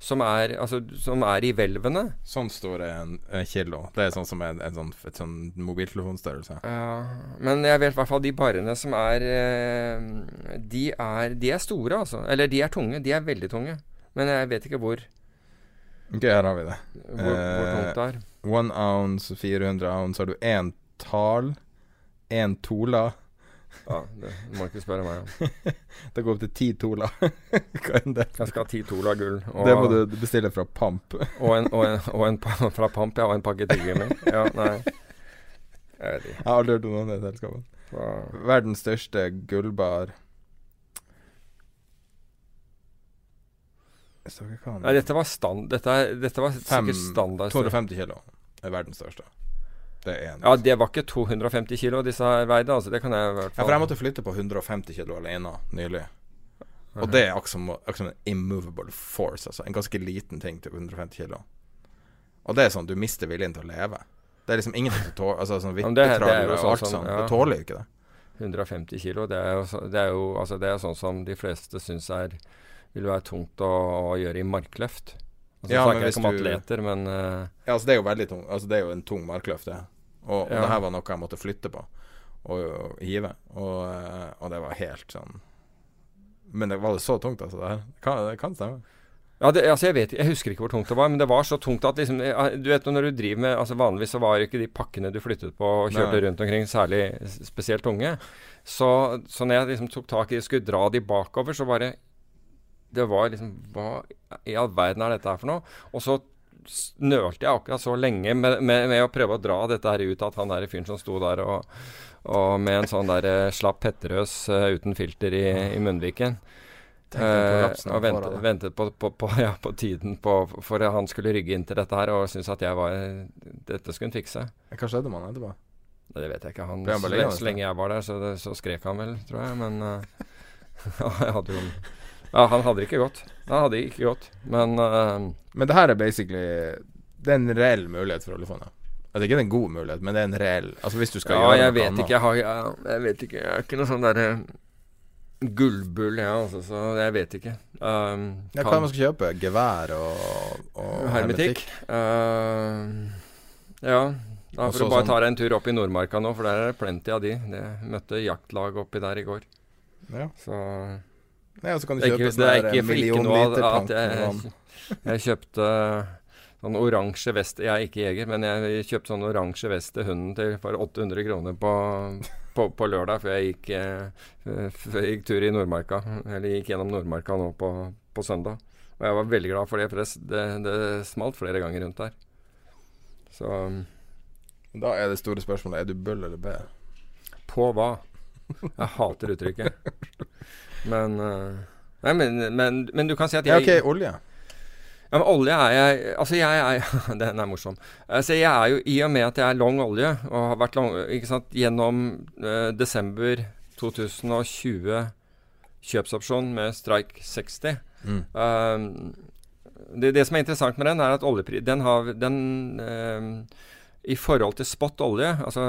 som er, altså, som er i hvelvene Sånn står det en, en kilo. Det er sånn som en, en sånn, et sånn mobiltelefonstørrelse. Ja, men jeg vet i hvert fall de barene som er eh, de, er de er store, altså. Eller de er tunge. De er veldig tunge. Men jeg vet ikke hvor, Ok, her har vi det. hvor, hvor tungt det er. One ounce, 400 ounce. Har du én tal, én tola Ja, det må ikke spørre meg om. Det går opp til ti tola. Hva enn det Jeg skal ha ti Tola gull. Og, Det må du bestille fra Pamp. og, en, og, en, og en fra Pamp, ja. Og en pakke tyggegummi. Ja, nei. Jeg vet ikke. Jeg har aldri hørt om det selskapet. Hva- Verdens største gullbar Nei, dette var stand... Dette, dette var sikkert standard. 250 kilo er verdens største. Det er. Ja, det var ikke 250 kilo disse her veide, altså. Det kan jeg i hvert Ja, for jeg måtte flytte på 150 kilo alene nylig. Og det er akkurat som en immovable force, altså. En ganske liten ting til 150 kilo. Og det er sånn, du mister viljen til å leve. Det er liksom ingenting som tåler Altså sånn er vippetraller og sånn alt sånt. ja. Du tåler jo ikke det. 150 kilo, det er jo, det er jo altså det er sånn som de fleste syns er vil være tungt å, å gjøre i markløft. Altså, Ja, snakker jeg ikke om atleter, men uh, Ja, altså det er jo veldig tung Altså det er jo en tung markløft, det. Og, og Ja. det her var noe jeg måtte flytte på og, og hive. Og, eh, og det var helt sånn Men det var det så tungt, altså? Det her Det kan, det kan stemme. Ja, det, altså jeg, vet, jeg husker ikke hvor tungt det var, men det var så tungt at liksom Du vet når du driver med altså Vanligvis så var ikke de pakkene du flyttet på og kjørte Nei. rundt omkring, særlig spesielt tunge. Så, så når jeg liksom tok tak i skulle dra de bakover, så bare Det var liksom Hva i all verden er dette her for noe? Og så nølte jeg akkurat så lenge med, med, med å prøve å dra dette her ut at han der fyren som sto der og, og med en sånn der eh, slapp Petterøes uh, uten filter i, i munnviken. Uh, og ventet, ventet på, på, på, ja, på tiden på, for at han skulle rygge inn til dette her, og syntes at jeg var Dette skulle han fikse. Hva skjedde med han etterpå? Det vet jeg ikke. Han, så, så lenge jeg var der, så, det, så skrek han vel, tror jeg. Men jeg hadde jo Ja, han hadde ikke gått. Han hadde ikke gått, Men uh, Men det her er basically Det er en reell mulighet for oljefondet. er ikke en god mulighet, men det er en reell Altså hvis du skal Ja, gjøre jeg vet ikke. Jeg, har, jeg, jeg vet ikke. Jeg er ikke noe sånn derre gullbull, jeg, altså. Så jeg vet ikke. Um, Ja, hva det man skal kjøpe? Gevær og, og Hermetikk. Uh, ja. Da får du bare sånn- ta deg en tur opp i Nordmarka nå, for der er det plenty av de. Jeg møtte jaktlag oppi der i går. Ja. Så Ja, og så kan du kjøpe sånn det er der ikke for ikke noe at, med vann. jeg, kjøpte sånn oransje vest Jeg er ikke jeger, men jeg kjøpte sånn oransje vest til hunden til for 800 kroner på, på, på lørdag før jeg gikk eh, Før jeg gikk tur i Nordmarka. Eller gikk gjennom Nordmarka nå på, på søndag. Og jeg var veldig glad for det, for det, det, det smalt flere ganger rundt der. Så Da er det store spørsmålet Er du bøll eller bæ? På hva? Jeg hater uttrykket. Men eh, Nei, men, men, men du kan si at Ja, jeg OK, olje. Ja, men olje er jeg Altså, jeg er Den er morsom. Altså, jeg er jo I og med at jeg er long olje, og har vært long Ikke sant Gjennom eh, desember 2020 kjøpsopsjon med strike 60 Mm. eh, det, det som er interessant med den, er at oljepri... Den har Den eh, I forhold til spot olje Altså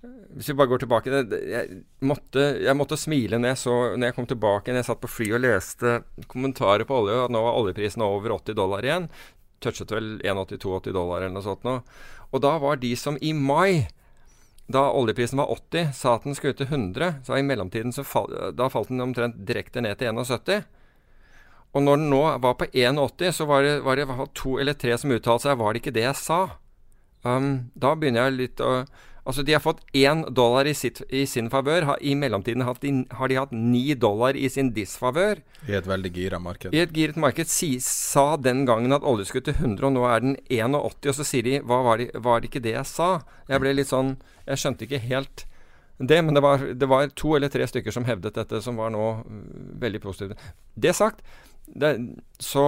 hvis vi bare går tilbake jeg, måtte, jeg måtte smile når jeg, så, når jeg kom tilbake når jeg satt på fly og leste kommentarer på olje, at nå var oljeprisen over 80 dollar igjen. Touchet vel 81-82 dollar eller noe sånt nå. Og da var de som i mai, da oljeprisen var 80, sa at den skulle til 100. Så i mellomtiden så fall, da falt den omtrent direkte ned til 71. Og når den nå var på 81, så var det, var det to eller tre som uttalte seg. Var det ikke det jeg sa? Um, da begynner jeg litt å Altså, de har fått én dollar i, sitt, i sin favør. Ha, I mellomtiden har de, har de hatt ni dollar i sin disfavør. I et veldig gira marked. I et giret marked si, sa den gangen at olje skulle til 100, og nå er den 81. Og så sier de hva var, det, var det ikke det jeg sa? Jeg ble litt sånn Jeg skjønte ikke helt det, men det var, det var to eller tre stykker som hevdet dette, som var nå mm, veldig positive. Det sagt, det, så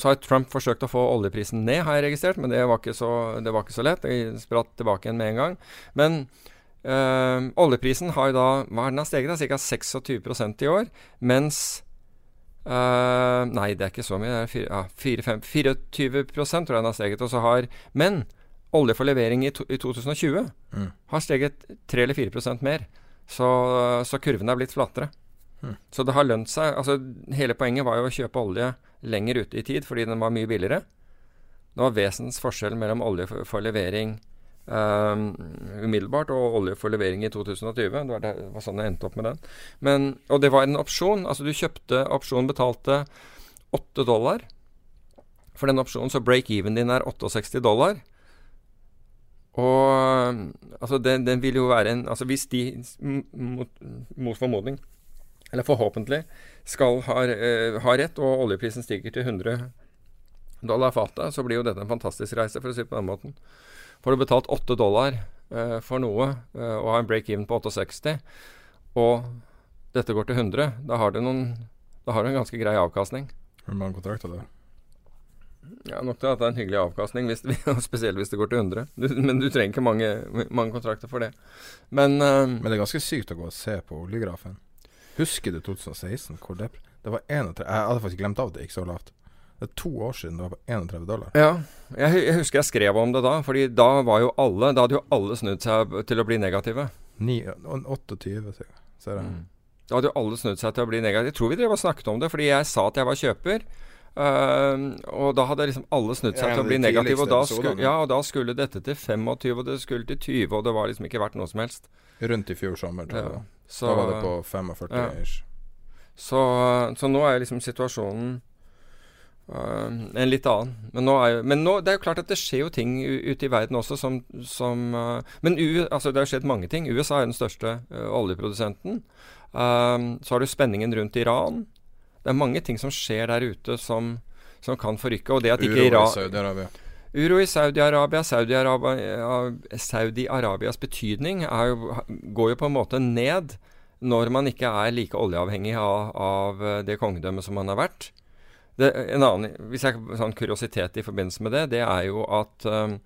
så har Trump forsøkt å få oljeprisen ned, har jeg registrert, men det var ikke så, var ikke så lett. Det spratt tilbake igjen med en gang. Men øh, oljeprisen har jo da Hva er den har steget? Ca. 26% i år. Mens øh, Nei, det er ikke så mye. Det er ja, 4, 5, 24 tror jeg den har steget. Og så har Men olje for levering i, to, i 2020 mm. har steget 3 eller 4% mer. Så, så kurven er blitt flatere. Mm. Så det har lønt seg. Altså, hele poenget var jo å kjøpe olje lenger ute i tid fordi den var mye billigere. Det var vesens forskjell mellom olje for, for levering um, umiddelbart og olje for levering i 2020. Det var, det var sånn jeg endte opp med den. Men, og det var en opsjon. Altså du kjøpte opsjonen, betalte 8 dollar for den opsjonen, så break-even din er 68 dollar. Og altså den, den, vil jo være en Altså hvis de mot, mot formodning eller forhåpentlig, skal ha, uh, ha, rett, og oljeprisen stiger til 100 dollar fatet, så blir jo dette en fantastisk reise, for å si det på den måten. Får du betalt 8 dollar eh, for noe eh, og har en break-even på 68, og dette går til 100, da har du, noen, da har du en ganske grei avkastning. Hvor mange kontrakter da? Ja, Nok til at det er en hyggelig avkastning, hvis det, spesielt hvis det går til 100. Du, men du trenger ikke mange, mange kontrakter for det. Men, men det er ganske sykt å gå og se på oljegrafen. Husker du 2016? Hvor det, det var 31 Jeg hadde faktisk glemt av det gikk så lavt. Det er to år siden det var på 31 dollar. Ja, jeg, jeg, husker jeg skrev om det da. Fordi da var jo alle Da hadde jo alle snudd seg til å bli negative. 9, 28, ser jeg. Mm. Da hadde jo alle snudd seg til å bli negative. Jeg tror vi drev og snakket om det, fordi jeg sa at jeg var kjøper. Uh, og da hadde liksom alle snudd seg ja, til å bli negative. Og da, skulle, ja, og da skulle dette til 25, og det skulle til 20, og det var liksom ikke verdt noe som helst. Rundt i fjor sommer, tror jeg. Ja. Så, da var det på 45 ja. ish. Så, så, nå er liksom situasjonen uh, en litt annen. Men, nå er, men nå, det er jo klart at det skjer jo ting ute i verden også som, som uh, Men U, altså det har skjedd mange ting. USA er den største uh, oljeprodusenten. så har du spenningen rundt Iran. Det er mange ting som skjer der ute som, som kan forrykke. Og det at ikke Iran Uro i Saudi-Arabia. Saudi-Arabias Saudi betydning jo, går jo på en måte ned når man ikke er like oljeavhengig av, av det kongedømmet som man har vært. Det, en annen hvis jeg, sånn kuriositet i forbindelse med det, det er jo at um,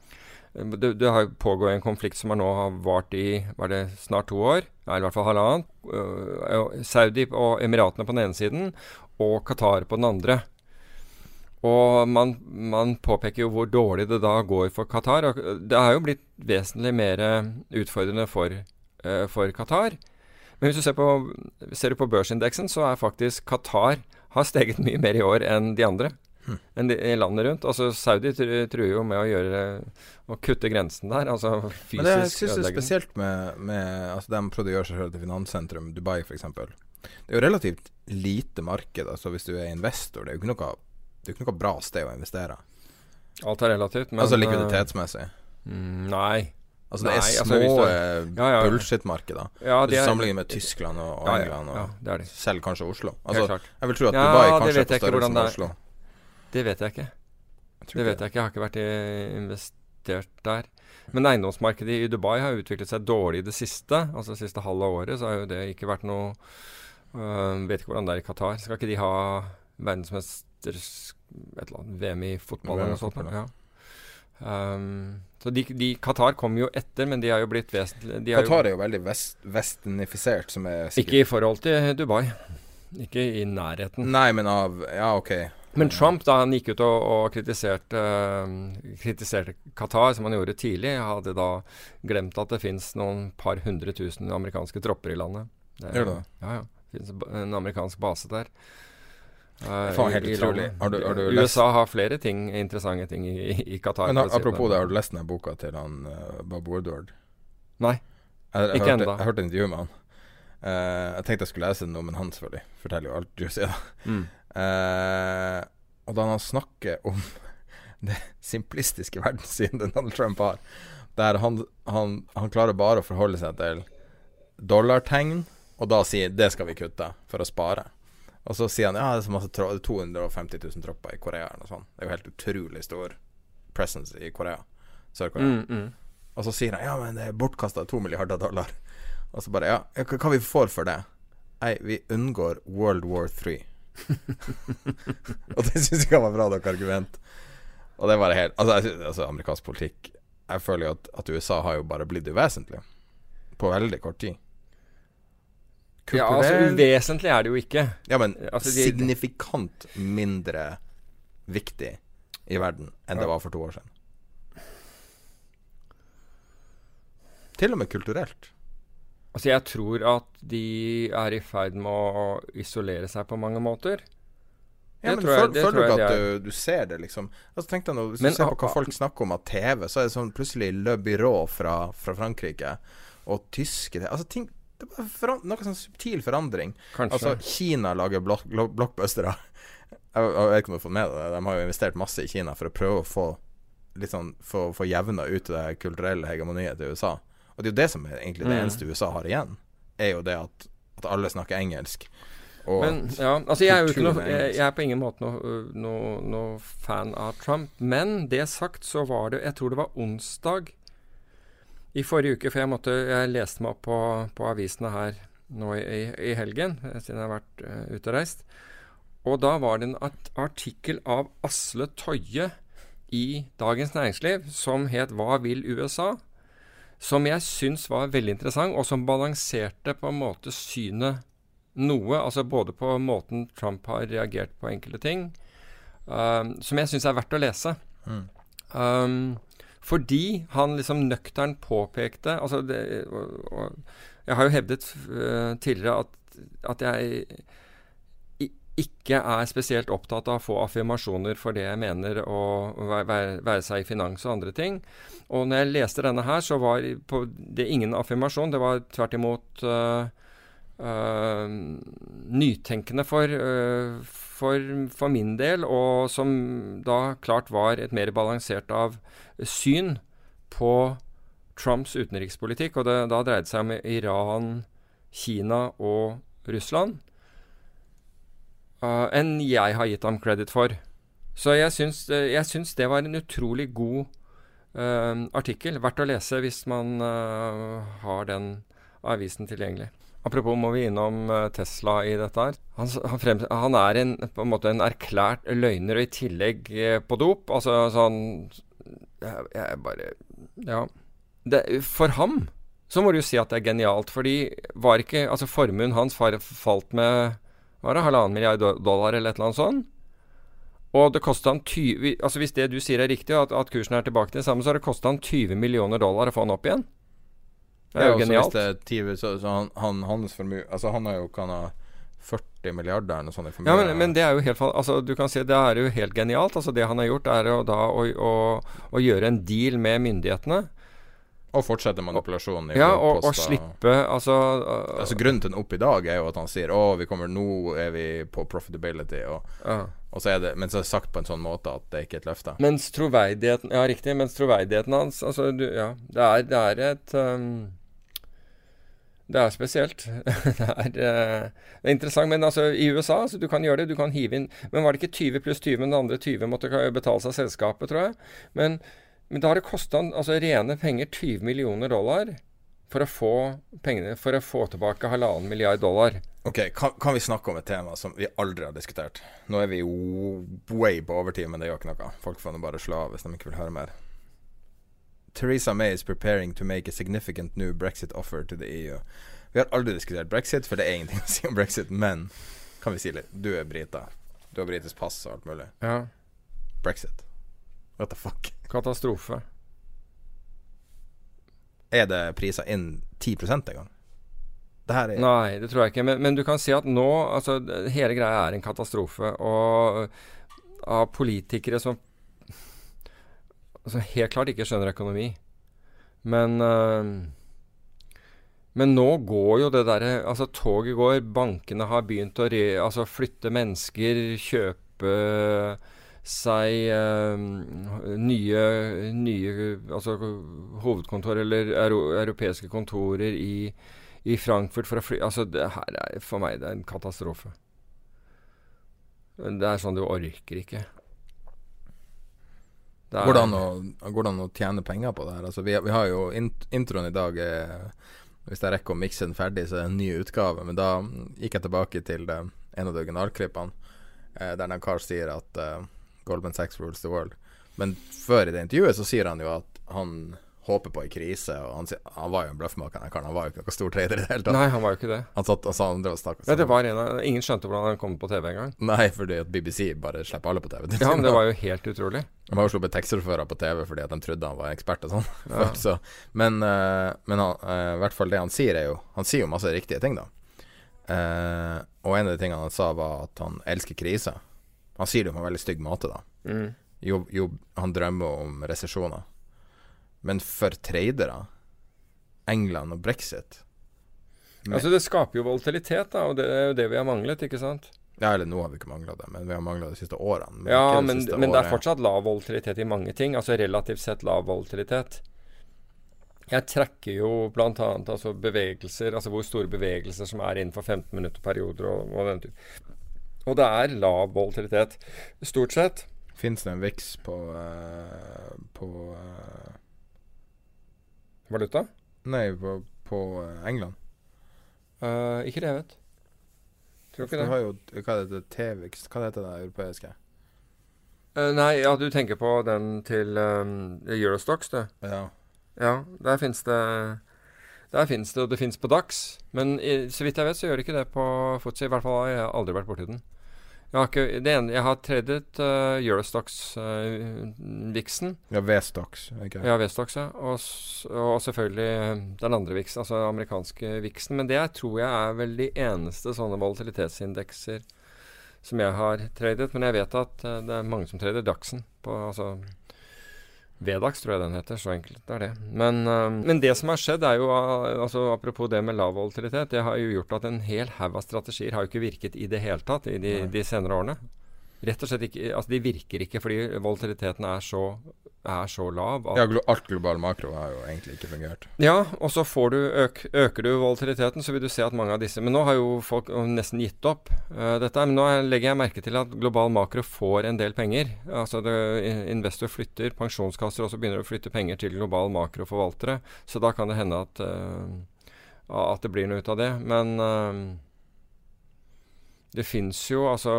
det, det, har pågått en konflikt som nå har vart i var det snart to år, eller i hvert fall halvannet. Uh, Saudi og Emiratene på den ene siden og Qatar på den andre. Og man, man, påpeker jo hvor dårlig det da går for Qatar. Og det har jo blitt vesentlig mer utfordrende for, uh, for Qatar. Men hvis du ser på, ser du på børsindeksen, så er faktisk Qatar har steget mye mer i år enn de andre. Hmm. enn de, landet rundt. Altså Saudi truer jo med å gjøre å kutte grensen der. Altså fysisk Men det jeg synes er spesielt med, med altså De prøvde å gjøre seg selv til finanssentrum, Dubai f.eks. Det er jo relativt lite marked. Altså Hvis du er investor, det er jo ikke noe det er jo ikke noe bra sted å investere. Alt er relativt, men Altså likviditetsmessig? Mm, nei. Altså Det er Nei, små altså, ja, ja. bullshit-markeder. Ja, du med Tyskland og, og England, det. selv kanskje Oslo. Altså, jeg vil tro at Dubai kanskje er på størrelse med Oslo. Det vet jeg ikke. Jeg det vet jeg ikke. Jeg har ikke vært investert der. Men eiendomsmarkedet i Dubai har utviklet seg dårlig i det siste. Altså det siste halve året så har jo det ikke vært noe øh, Vet ikke hvordan det er i Qatar. Skal ikke de ha verdensmester et eller annet VM i fotball eller noe sånt. Ja. Um, så de, de, Qatar kom jo etter, men de har jo blitt vesentlig Qatar er jo veldig vest, westernifisert, som er sikkert Ikke i forhold til Dubai. Ikke i nærheten. Nei, men av Ja, OK. Men Trump, da han gikk ut og, og kritiserte, uh, kritiserte, Qatar, som han gjorde tidlig, hadde da glemt at det fins noen par hundre tusen amerikanske tropper i landet. Gjør det? Ja, ja. Det fins en amerikansk base der. Faen, helt utrolig. Har du, har du USA har flere ting, interessante ting i, i Qatar. Men Apropos det, har du lest denne boka til han uh, Bob Woodward? Nei, jeg, jeg, ikke ennå. Jeg hørte intervju med han. Uh, jeg tenkte jeg skulle lese noe, men han selvfølgelig forteller jo alt juicy. Mm. Uh, og da han snakker om det simplistiske verdenssynet Donald Trump har. Der han, han, han klarer bare å forholde seg til dollartegn, og da sier det skal vi kutte for å spare. Og så sier han ja, det er så masse 250 000 tropper i Korea eller noe sånt. Det er jo helt utrolig stor presence i Korea. Sør-Korea. Mm, mm. Og så sier han ja, men det er bortkasta to milliarder dollar. Og så bare ja, hva, vi får for det? Nei, vi unngår World War 3. og det syns jeg var bra nok argument. Og det bare helt Altså, altså amerikansk politikk Jeg føler jo at, at USA har jo bare blitt uvesentlig på veldig kort tid. Ja, altså uvesentlig er det jo ikke. Ja, men Altså, de- signifikant mindre viktig i verden enn det var for to år siden. Til og med kulturelt. Altså, jeg tror at de er i ferd med å isolere seg på mange måter. Ja, men jeg- føler, Føler du ikke at du, du ser det, liksom? Altså, tenk deg nå, Hvis Men du ser på hva folk snakker om av TV, så er det sånn plutselig Le Byrå fra, fra Frankrike og tyske Altså ting Det er bare foran, noe sånn subtil forandring. Kanskje. Altså, Kina lager blok blockbustere. Jeg, jeg vet ikke om du har fått med deg det. De har jo investert masse i Kina for å prøve å få litt sånn Få, få jevna ut det kulturelle hegemoniet til USA. Og det er jo det som er egentlig det Mm. eneste USA har igjen. Er jo det at, at alle snakker engelsk. Men ja, altså jeg er noe jeg, jeg er på ingen måte noe, no, noe fan av Trump. Men det sagt, så var det Jeg tror det var onsdag i forrige uke, for jeg måtte Jeg leste meg opp på, på avisene her nå i, i helgen, eh, siden jeg har vært uh, ute og reist. Og da var det en artikkel av Asle Toje i Dagens Næringsliv som het 'Hva vil USA?' Som jeg syns var veldig interessant, og som balanserte på en måte synet noe, altså både på måten Trump har reagert på enkelte ting, um, som jeg syns er verdt å lese. Mm. Um, fordi han liksom nøkternt påpekte altså det, og, og, Jeg har jo hevdet uh, tidligere at, at jeg ikke er spesielt opptatt av å få affirmasjoner for det jeg mener, og være, være seg i finans og andre ting. Og når jeg leste denne her, så var det ingen affirmasjon. Det var tvert imot uh, uh, nytenkende for, uh, for, for min del, og som da klart var et mer balansert av syn på Trumps utenrikspolitikk. Og det, da dreide det seg om Iran, Kina og Russland. Uh, enn jeg har gitt ham credit for. Så jeg syns, jeg syns det var en utrolig god artikkel. Verdt å lese hvis man har den avisen tilgjengelig. Apropos må vi innom uh, Tesla i dette her. Han, han, frem, han er en, på en måte en erklært løgner, og i tillegg eh, på dop. Altså sånn Jeg, jeg bare Ja. Det, for ham så må du jo si at det er genialt, fordi var ikke Altså formuen hans falt med var det halvannen milliard dollar eller et eller annet sånt? Og det kosta han 20 Altså Hvis det du sier er riktig, at, at kursen er tilbake til det samme, så har det kosta han 20 millioner dollar å få han opp igjen. Det er jo genialt. det 10, så, så han, han, hans formue Altså, han har jo kan ha 40 milliarder eller noe sånt i formue. Ja, men, men det er jo helt Altså, du kan si det er jo helt genialt. Altså, det han har gjort, er jo da å, å, å gjøre en deal med myndighetene. Og fortsette manipulasjonen Ja, og, og slippe Altså, uh, Altså Grunnen til den opp i dag er jo at han sier Å, vi kommer nå er vi på profitability, og, uh. og så er det Men så er det sagt på en sånn måte at det ikke er et løfte. Mens troverdigheten Ja, riktig. Mens troverdigheten hans Altså, du, ja. Det er, det er et um, Det er spesielt. det, er, eh, det er interessant. Men altså, i USA så Du kan gjøre det. Du kan hive inn Men var det ikke 20 pluss 20, men den andre 20 måtte betale seg selskapet, tror jeg. Men, men da har det kosta altså, rene penger 20 millioner dollar for å få pengene For å få tilbake halvannen milliard dollar. Ok, kan, kan vi snakke om et tema som vi aldri har diskutert? Nå er vi way på overtid, men det gjør ikke noe. Folk får nå bare slå av hvis de ikke vil høre mer. Theresa May is preparing to make a significant new Brexit offer to the EU. Vi har aldri diskutert brexit, for det er ingenting å si om brexit. Men kan vi si litt? Du er brita. Du har britisk pass og alt mulig. Ja. Brexit. What the fuck? Katastrofe. Er det prisa inn 10 en gang? Det Nei, det tror jeg ikke. Men, men du kan si at nå altså, Hele greia er en katastrofe. Og av politikere som altså, helt klart ikke skjønner økonomi. Men øh, Men nå går jo det derre Altså, toget går. Bankene har begynt å re, altså, flytte mennesker, kjøpe seg eh, nye, nye altså, hovedkontor eller euro, europeiske kontorer i, i Frankfurt for å fly Altså, det her er for meg det er en katastrofe. Det er sånn du orker ikke. Det går, det an å, går det an å tjene penger på det her? Altså, vi, vi har jo int introen i dag eh, Hvis jeg rekker å mikse den ferdig, så er det en ny utgave. Men da gikk jeg tilbake til det, en av de originalklippene eh, der en kar sier at eh, Goldman Sachs rules the world. Men før i det intervjuet så sier han jo at han håper på ei krise. Og han, han, var jo en bløffmaker, han var jo ikke noen stor trader i det hele tatt. Nei, han var jo ikke det. Han satt og sa han drev og stakk. Ja, det var en av Ingen skjønte hvordan han kom på TV engang. Nei, fordi at BBC bare slipper alle på TV. Ja, men det var jo helt utrolig. Han har jo sluppet taxisjåfører på TV fordi at de trodde han var ekspert og sånn. Ja. så, men, uh, men han, uh, i hvert fall det han sier, er jo Han sier jo masse riktige ting, da. Uh, og en av de tingene han sa, var at han elsker kriser. Han sier det på en veldig stygg måte, da. Mm. Jo, jo, han drømmer om resesjoner. Men for tradere, England og brexit Altså Det skaper jo volatilitet, da, og det er jo det vi har manglet, ikke sant? Ja, eller nå har vi ikke mangla det, men vi har mangla de siste årene. Men ja, men, men året. det er fortsatt lav volatilitet i mange ting. Altså relativt sett lav volatilitet. Jeg trekker jo bl.a. Altså bevegelser, altså hvor store bevegelser som er innenfor 15 minutter perioder og, og den type. Og det er lav volatilitet, stort sett. Fins det en VIX på, uh, på uh, Valuta? Nei, på, på uh, England. ikke det jeg vet. Tror ikke det. Du har Jo, hva heter det? T-VIX? Hva heter det europeiske? nei, ja, du tenker på den til um, Eurostox, du? Ja. ja. Der fins det der fins det, og det fins på Dax. Men i, så vidt jeg vet, så gjør det ikke det på Fotsi. I hvert fall har jeg aldri vært borti den. Jeg har, ikke, det ene, jeg har tradet uh, Eurostox-viksen. Uh, ja, V-Stox. Okay. Ja, V-Stox, ja. Og, og, selvfølgelig eh, den andre viksen, altså den amerikanske viksen. Men det tror jeg er vel de eneste sånne volatilitetsindekser som jeg har tradet. Men jeg vet at uh, det er mange som trader Daxen. På, altså Vedax, tror jeg den heter. Så enkelt er det. Men, uh, men, det som har skjedd, er jo uh, altså Apropos det med lav volatilitet. Det har jo gjort at en hel haug av strategier har jo ikke virket i det hele tatt i de, de senere årene. Rett og slett ikke Altså, de virker ikke fordi volatiliteten er så, er så lav. ja, alt global makro har jo egentlig ikke fungert. Ja, og så får du øk, øker du volatiliteten, så vil du se at mange av disse Men nå har jo folk nesten gitt opp uh, dette. Men nå legger jeg merke til at global makro får en del penger. Altså det, investor flytter, pensjonskasser også begynner å flytte penger til global makroforvaltere. Så da kan det hende at, uh, at det blir noe ut av det. Men uh, det fins jo altså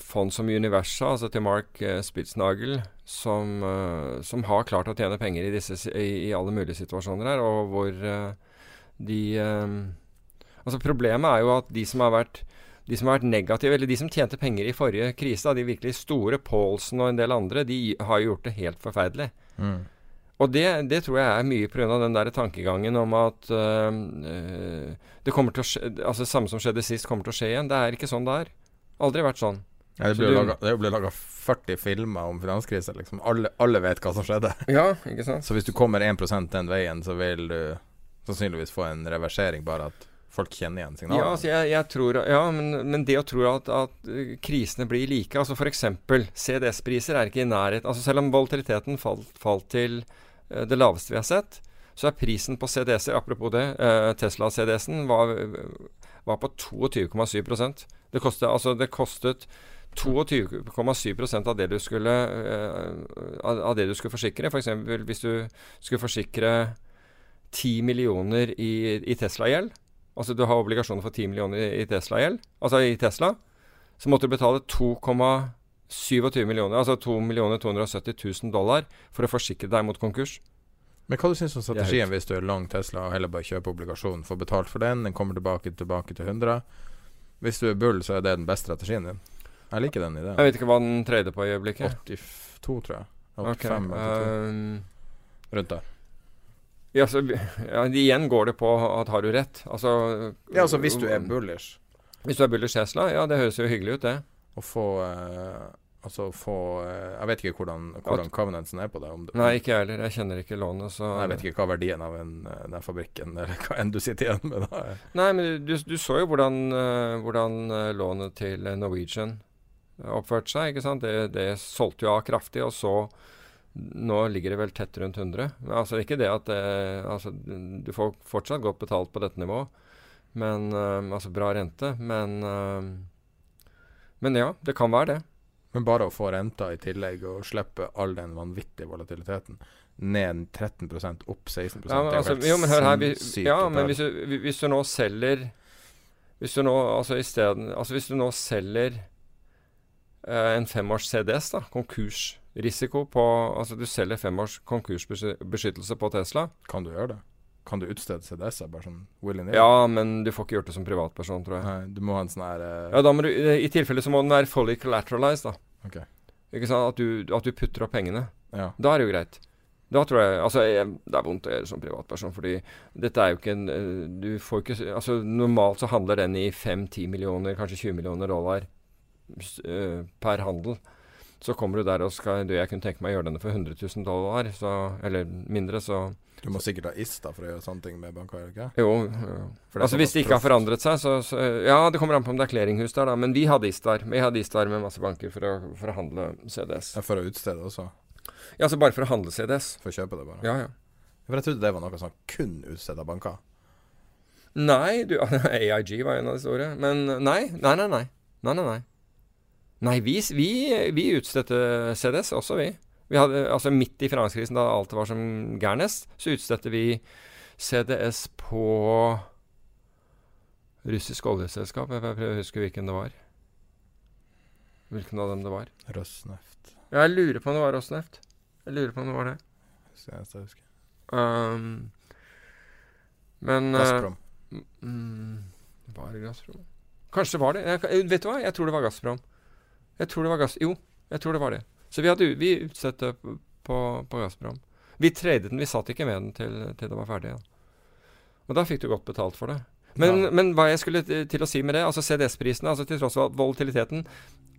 fond som Universa, altså til Mark uh, Spitznagel, som, uh, som, har klart å tjene penger i, disse, i, i alle mulige situasjoner her, og hvor uh, de Altså Problemet er jo at de som har vært de som har vært negative, eller de som tjente penger i forrige krise, de virkelig store, Paulsen og en del andre, de har gjort det helt forferdelig. Mm. Og det, det, tror jeg er mye pga. den der tankegangen om at uh, det kommer til å skje, altså samme som skjedde sist, kommer til å skje igjen. Det er ikke sånn det er. Aldri vært sånn. Ja, det ble laga 40 filmer om finanskrisa. Liksom. Alle, alle, vet hva som skjedde. Ja, ikke sant Så hvis du kommer 1 den veien, så vil du sannsynligvis få en reversering, bare at folk kjenner igjen signalene. Ja, altså jeg, jeg tror, ja men, men, det å tro at, at krisene blir like altså F.eks. CDS-priser er ikke i nærhet altså Selv om volatiliteten falt, falt til uh, det laveste vi har sett, så er prisen på CDS-er Apropos det, uh, Tesla-CDS-en var, var på 22,7 det kostet, altså det kostet 22,7% av det du skulle uh, av det du skulle forsikre. F.eks. For hvis du skulle forsikre 10 millioner i, i Tesla-gjeld, altså du har obligasjoner for 10 millioner i, i Tesla-gjeld, altså i Tesla, så måtte du betale 2,27 millioner, altså 2 270 000 dollar for å forsikre deg mot konkurs. Men hva du syns om strategien hvis du er lang Tesla og heller bare kjøper obligasjonen, får betalt for den, den kommer tilbake, tilbake til 100? Hvis du er bull, så er det den beste strategien din. Jeg liker den ideen. Jeg vet ikke hva den tredje på i øyeblikket. 82, tror jeg. 85, okay. um, Rundt der. Ja, så, ja, igjen går det på at har du rett. Altså Ja, altså hvis du er bullish. Hvis du er bullish Tesla, ja, det høres jo hyggelig ut, det. Å få uh, Altså få eh, Jeg vet ikke hvordan, hvordan covenantsen er på det. det Nei, ikke jeg heller. Jeg kjenner ikke lånet. Så Jeg vet ikke hva verdien av en, eh, den fabrikken eller hva enn du sitter igjen med. Da. Nei, men du, du så jo hvordan, uh, hvordan lånet til Norwegian oppførte seg. ikke sant? Det, det solgte jo av kraftig, og så nå ligger det vel tett rundt 100. Men altså ikke det at det, altså, Du får fortsatt godt betalt på dette nivået. Men Altså bra rente. Men Men ja, det kan være det. Men bare å få renta i tillegg og slippe all den vanvittige volatiliteten ned 13% opp 16% ja, men, altså, Jo, men hør her. Vi, ja, men hvis du, hvis du, nå selger Hvis du nå altså isteden Altså hvis du nå selger eh, en femårs CDS, da, konkursrisiko på Altså du selger femårs konkursbeskyttelse på Tesla. Kan du gjøre det? Kan du utstede CDS-er bare sånn willy nilly? Ja, men du får ikke gjort det som privatperson, tror jeg. Nei, du må ha en sånn her uh... Ja, da må du, I tilfelle så må den være fully collateralized, da. Okay. Ikke sant? At du, at du putter opp pengene. Ja. Da er det jo greit. Da tror jeg Altså, jeg, det er vondt å gjøre som privatperson, fordi dette er jo ikke en eh, Du får ikke Altså, normalt så handler den i 5-10 millioner, kanskje 20 millioner dollar uh, per handel. Så kommer du der og skal du, Jeg kunne tenke meg å gjøre denne for 100 000 dollar, så, eller mindre, så Du må sikkert ha ISTA for å gjøre sånne ting med banker, ikke Jo. jo. Altså Hvis det ikke har forandret seg, så, så, Ja, det kommer an på om det er clearinghus der, da. Men vi hadde ISTAR. Vi hadde ISTAR med masse banker for å, for å handle CDS. Ja, for å utstede også? Ja, altså bare for å handle CDS. For å kjøpe det, bare? Ja, ja. For jeg trodde det var noe som kun utstedte banker. Nei, du, AIG var en av de store. Men nei, nei, nei. Nei, nei, nei. Nei, nei vi, vi, vi utstedte CDS også, vi. Vi hadde, altså Midt i finanskrisen, da alt var som gærnest, så utstedte vi CDS på russisk oljeselskap. Jeg prøver å huske hvilken det var. Hvilken av dem det var. Rosneft. Ja, jeg lurer på om det var Rosneft. Jeg lurer på om det var det. Hvis jeg husker. Um, men Gazprom. Uh, mm, var det Gazprom? Kanskje det var det. Jeg, vet du hva? Jeg tror det var Gazprom. Jeg tror det var Gaz... Jo, jeg tror det var det. Så vi, hadde, vi utsatte på, på, på Gazprom. Vi tradet den, vi satt ikke med den til, til det var ferdig. Ja. Og da fikk du godt betalt for det. Men, ja. men, hva jeg skulle til å si med det, altså CDS-prisene, altså til tross for volatiliteten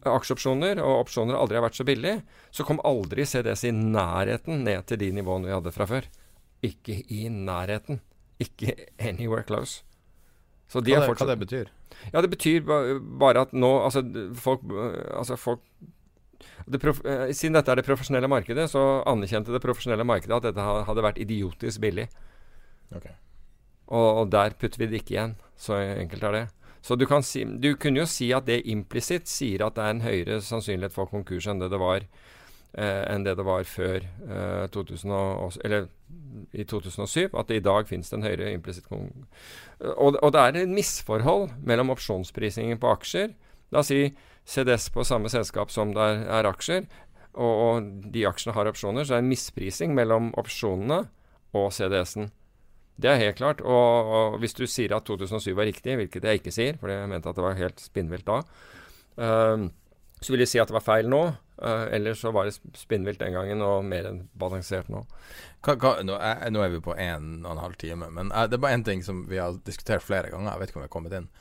Aksjeopsjoner og opsjoner aldri har vært så billig, så kom aldri CDS i nærheten ned til de nivåene vi hadde fra før. Ikke i nærheten. Ikke anywhere close. Så de hva, det, fortsatt, hva det betyr? Ja, det betyr bare at nå Altså, folk, altså folk det eh, Siden dette er det profesjonelle markedet, så anerkjente det profesjonelle markedet at dette hadde vært idiotisk billig. Okay. Og, og, der putter vi det ikke igjen. Så enkelt er det. Så du, kan si, du kunne jo si at det implisitt sier at det er en høyere sannsynlighet for konkurs enn det det var, eh, enn det det var før eh, 2000 og, eller i 2007. At det i dag finnes det en høyere implisitt. Og, og, det er et misforhold mellom opsjonsprisingen på aksjer. La oss si CDS på samme selskap som det er, er aksjer, og, og de aksjene har opsjoner, så det er en misprising mellom opsjonene og CDS-en. Det er helt klart. Og, og, hvis du sier at 2007 var riktig, hvilket jeg ikke sier, for jeg mente at det var helt spinnvilt da, uh, så vil jeg si at det var feil nå. Uh, ellers så var det spinnvilt den gangen og mer enn balansert nå. Hva, hva, nå, er, nå, er, vi på en og en halv time, men uh, det er bare én ting som vi har diskutert flere ganger. Jeg vet ikke om vi har kommet inn.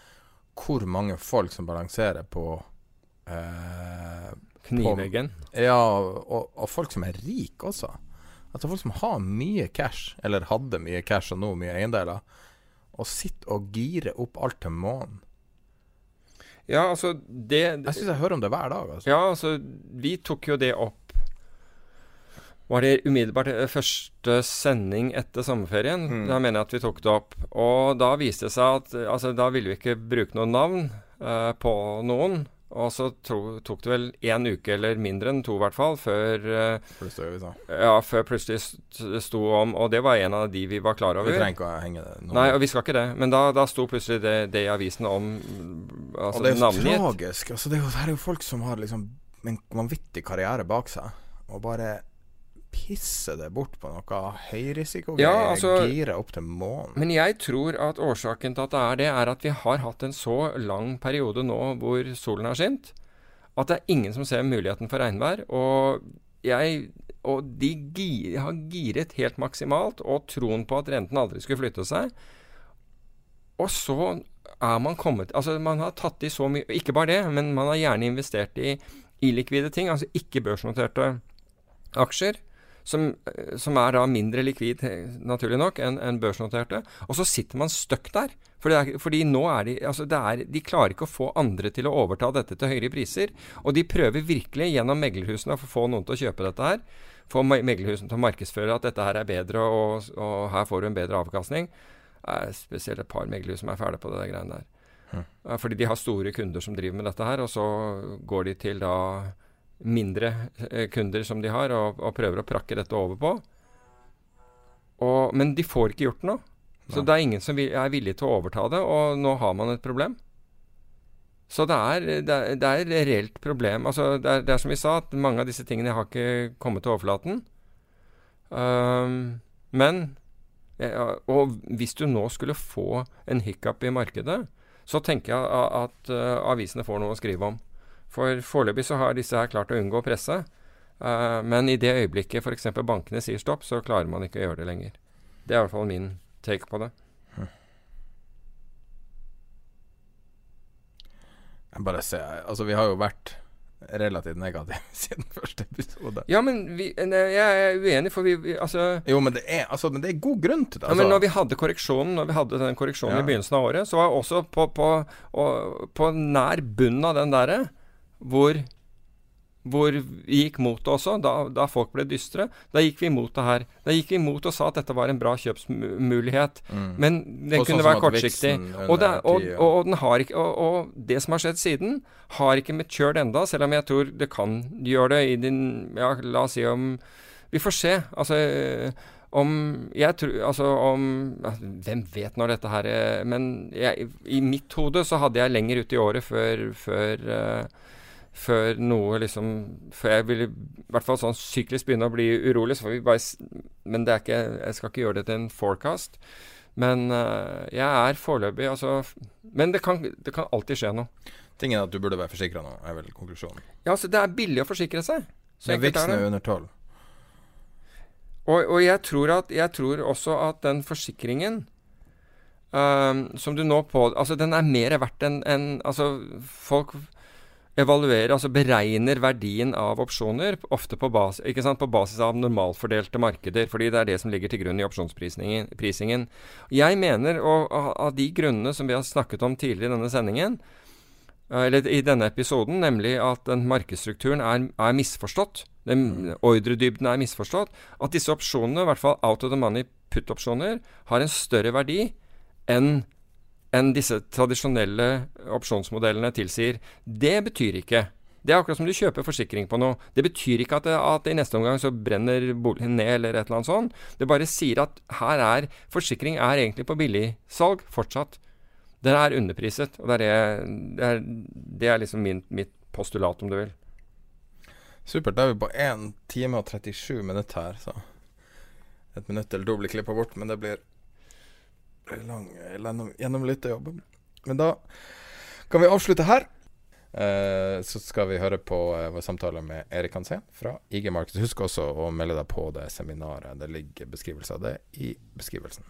Hvor mange folk som balanserer på uh, Kniveggen? Ja, og, og, folk som er rike også. Altså folk som har mye cash, eller hadde mye cash og nå mye eiendeler, og sitter og girer opp alt til månen. Ja, altså det, Jeg syns jeg hører om det hver dag. Altså. Ja, altså Vi tok jo det opp Var det umiddelbart eh, første sending etter sommerferien? Mm. Da mener jeg at vi tok det opp. Og da viste det seg at altså, da ville vi ikke bruke noe navn uh, på noen. Og så to, tok det vel én uke eller mindre enn to, i hvert fall, før, uh, ja, før plutselig sto om Og det var en av de vi var klar over. Vi trenger ikke å henge det nå. Nei, og vi skal ikke det. Men da, da sto plutselig det, det, i avisen om altså, Og det er jo tragisk. Altså, det, er jo, det er jo folk som har liksom en vanvittig karriere bak seg, og bare pisse det bort på noe høyrisikogreier. Ja, altså, gire opp til månen. Men jeg tror at årsaken til at det er det, er at vi har hatt en så lang periode nå hvor solen har skint, at det er ingen som ser muligheten for regnvær. Og, jeg, og de gir, har giret helt maksimalt, og troen på at renten aldri skulle flytte seg. Og så er man kommet Altså, man har tatt i så mye Ikke bare det, men man har gjerne investert i illikvide ting, altså ikke børsnoterte aksjer som, eh, som er da mindre likvid, eh, naturlig nok, enn en børsnoterte. Og så sitter man stuck der. For er, fordi nå er de altså er, De klarer ikke å få andre til å overta dette til høyere priser. Og de prøver virkelig gjennom meglerhusene å få noen til å kjøpe dette her. Få meglerhusene til å markedsføre at dette her er bedre, og, og her får du en bedre avkastning. Det er spesielt et par meglerhus som er fæle på det greiene der. Mm. Fordi de har store kunder som driver med dette her, og så går de til da mindre eh, kunder som de har, og, og prøver å prakke dette over på. Og, men de får ikke gjort noe. Så det er ingen som er villig til å overta det, og nå har man et problem. Så det er, det er, det er et reelt problem. Altså, det, er, det, er, som vi sa, at mange av disse tingene har ikke kommet til overflaten. Um, men Og hvis du nå skulle få en hiccup i markedet, så tenker jeg at, at uh, avisene får noe å skrive om. For foreløpig så har disse her klart å unngå presse. Uh, men i det øyeblikket f.eks. bankene sier stopp, så klarer man ikke å gjøre det lenger. Det er i hvert fall min take på det. Jeg bare ser Altså, vi har jo vært relativt negative siden første episode. Ja, men vi, jeg er uenig, for vi, vi, altså Jo, men det, er, altså, men det er god grunn til det. Altså. Ja, men altså. når vi hadde korreksjonen Når vi hadde den korreksjonen ja. i begynnelsen av året, så var jeg også på, på, og, på nær bunnen av den derre hvor, hvor vi gikk mot det også, da, da, folk ble dystre. Da gikk vi imot det her. Da gikk vi imot og sa at dette var en bra kjøpsmulighet. Mm. Men den og kunne sånn være kortsiktig. Og det, og, og, ikke, og, det som har skjedd siden, har ikke matured enda, selv om jeg tror det kan gjøre det i din Ja, la oss si om Vi får se. Altså om jeg tror, altså om Hvem vet når dette her er Men jeg, i mitt hode så hadde jeg lenger ut i året før, før uh, før noe liksom Før jeg ville i hvert fall sånn syklisk begynne å bli urolig. Så får vi bare Men det er ikke Jeg skal ikke gjøre det til en forecast. Men uh, jeg er foreløpig altså Men det kan, det kan, alltid skje noe. Tingen er at du burde være forsikra nå, er vel konklusjonen. Ja, altså det er billig å forsikre seg. Så Men Viksen er under tolv. Og, og jeg, tror at, jeg tror også at den forsikringen um, som du nå på Altså, den er mer verdt enn en, Altså, folk evaluerer, altså beregner verdien av opsjoner, ofte på, bas, på, basis av normalfordelte markeder, fordi det er det som ligger til grunn i opsjonsprisingen. Jeg mener, og av de grunnene som vi har snakket om tidligere i denne sendingen, eh, eller i denne episoden, nemlig at den markedsstrukturen er, er misforstått, den ordredybden er misforstått, at disse opsjonene, i hvert fall out of the money put-opsjoner, har en større verdi enn enn disse tradisjonelle opsjonsmodellene tilsier. Det betyr ikke det er akkurat som du kjøper forsikring på noe. Det betyr ikke at, det, at i neste omgang så brenner boligen ned eller et eller annet sånt. Det bare sier at her er forsikring er egentlig på billigsalg fortsatt. Den er underpriset. Og det er, det, er, det er liksom min, mitt postulat, om du vil. Supert. Da er vi på 1 time og 37 minutter her, så et minutt eller to blir klippa bort, men det blir lang gjennomlytterjobb. Men da kan vi avslutte her. Eh, så skal vi høre på eh, vår samtale med Erik Hansen fra IG Markets. Husk også å melde deg på det seminaret. Det ligger beskrivelse av det i beskrivelsen.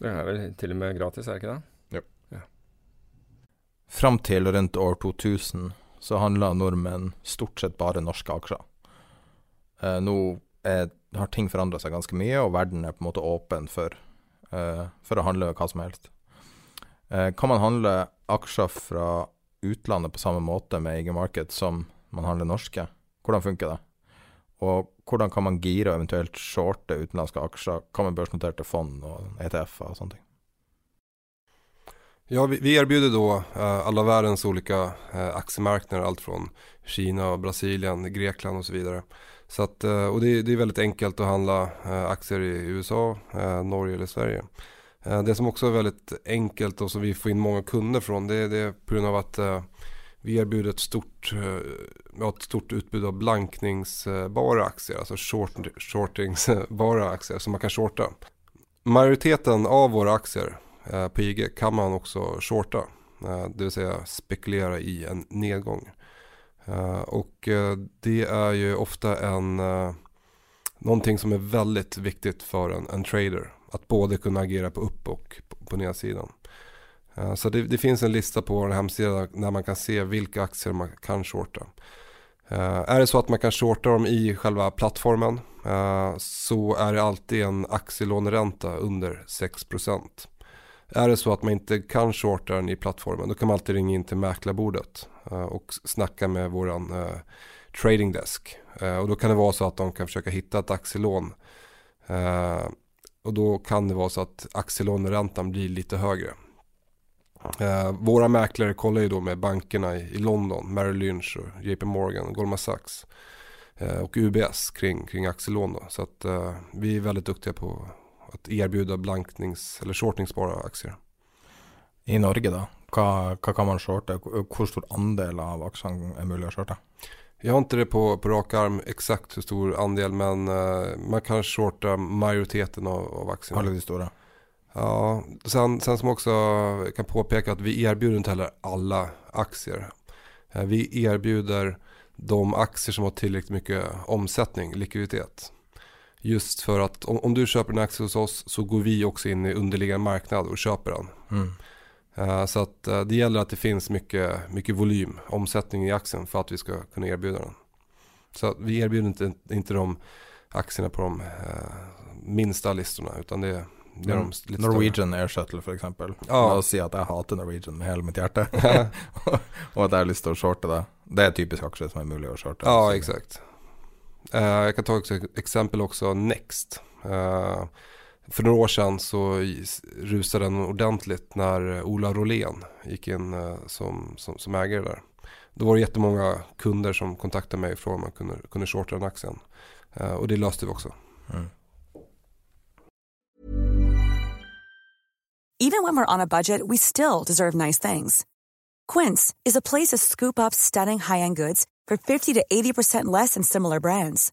Det er vel til og med gratis, er det ikke det? Jo. Ja. Fram til rundt år 2000 så handla nordmenn stort sett bare norske aksjer. Eh, nå er, har ting forandra seg ganske mye, og verden er på en måte åpen for for å handle hva som helst. Uh, kan man handle aksjer fra utlandet på samme måte med IG Market som man handler norske? Hvordan funker det? Og hvordan kan man gire og eventuelt shorte utenlandske aksjer? Hva med børsnoterte fond og ETF-er og sånne ting? Ja, vi, vi erbjuder då uh, alla världens olika uh, aktiemarknader, allt från Kina, Brasilien, Grekland och så vidare. Så att, eh, och det, det, är väldigt enkelt att handla eh, aktier i USA, eh, Norge eller Sverige. Det som också är väldigt enkelt och som vi får in många kunder från det, det är på grund av att vi erbjuder ett stort, ett stort utbud av blankningsbara aktier, alltså short, shortingsbara aktier som man kan shorta. Majoriteten av våra aktier på IG kan man också shorta, det vill säga spekulera i en nedgång. Uh, och uh, det är ju ofta en, uh, någonting som är väldigt viktigt för en, en trader. Att både kunna agera på upp och på, på nedsidan. så det, det, finns en lista på vår hemsida där man kan se vilka aktier man kan shorta. Är det så att man kan shorta dem i själva plattformen så är det alltid en aktielåneränta under 6%. Är det så att man inte kan shorta den i plattformen då kan man alltid ringa in till mäklarbordet och snacka med våran trading desk. och då kan det vara så att de kan försöka hitta ett aktielån och då kan det vara så att aktielåneräntan blir lite högre. Eh, våra mäklare kollar ju då med bankerna i, London, Merrill Lynch och JP Morgan, Goldman Sachs eh, och UBS kring, kring aktielån. Då. Så att uh, vi är väldigt duktiga på att erbjuda blanknings eller shortingsbara aktier. I Norge då? Hva, hva kan man shorte? Hvor stor andel av aksjene er mulig å shorte? Jeg har ikke det på, på rak arm eksakt hvor stor andel men uh, man kan shorte majoriteten av, av aksjene. Alle de store? Ja, sen, sen som også kan påpeke at vi erbjuder ikke heller alle aktier. Uh, vi erbjuder de aktier som har tillräckligt mycket omsättning, likviditet. Just för att om, om, du köper en aktie hos oss så går vi också in i underliggande marknad och köper den. Mm. Uh, så att uh, det gäller att det finns mycket, mycket volym, omsättning i aktien för att vi ska kunna erbjuda den. Så vi erbjuder inte, inte de aktierna på de uh, minsta listorna utan det, är mm. de lite Norwegian större. Air Shuttle för exempel. Ja. Och säga att jag hatar Norwegian med hela mitt hjärta. och att jag har lust att shorta det. Det är typiskt aktier som är möjliga att shorta. Ja, exakt. jag kan ta ett exempel också, Next. För några år sedan så rusade den ordentligt när Ola Rolén gick in eh, som, som, som ägare där. Då var det jättemånga kunder som kontaktade mig och frågade om man kunde, kunde shorta den aktien. Eh, och det löste vi också. Mm. Even when we're on a budget we still deserve nice things. Quince is a place to scoop up stunning high-end goods for 50 to 80% less than similar brands.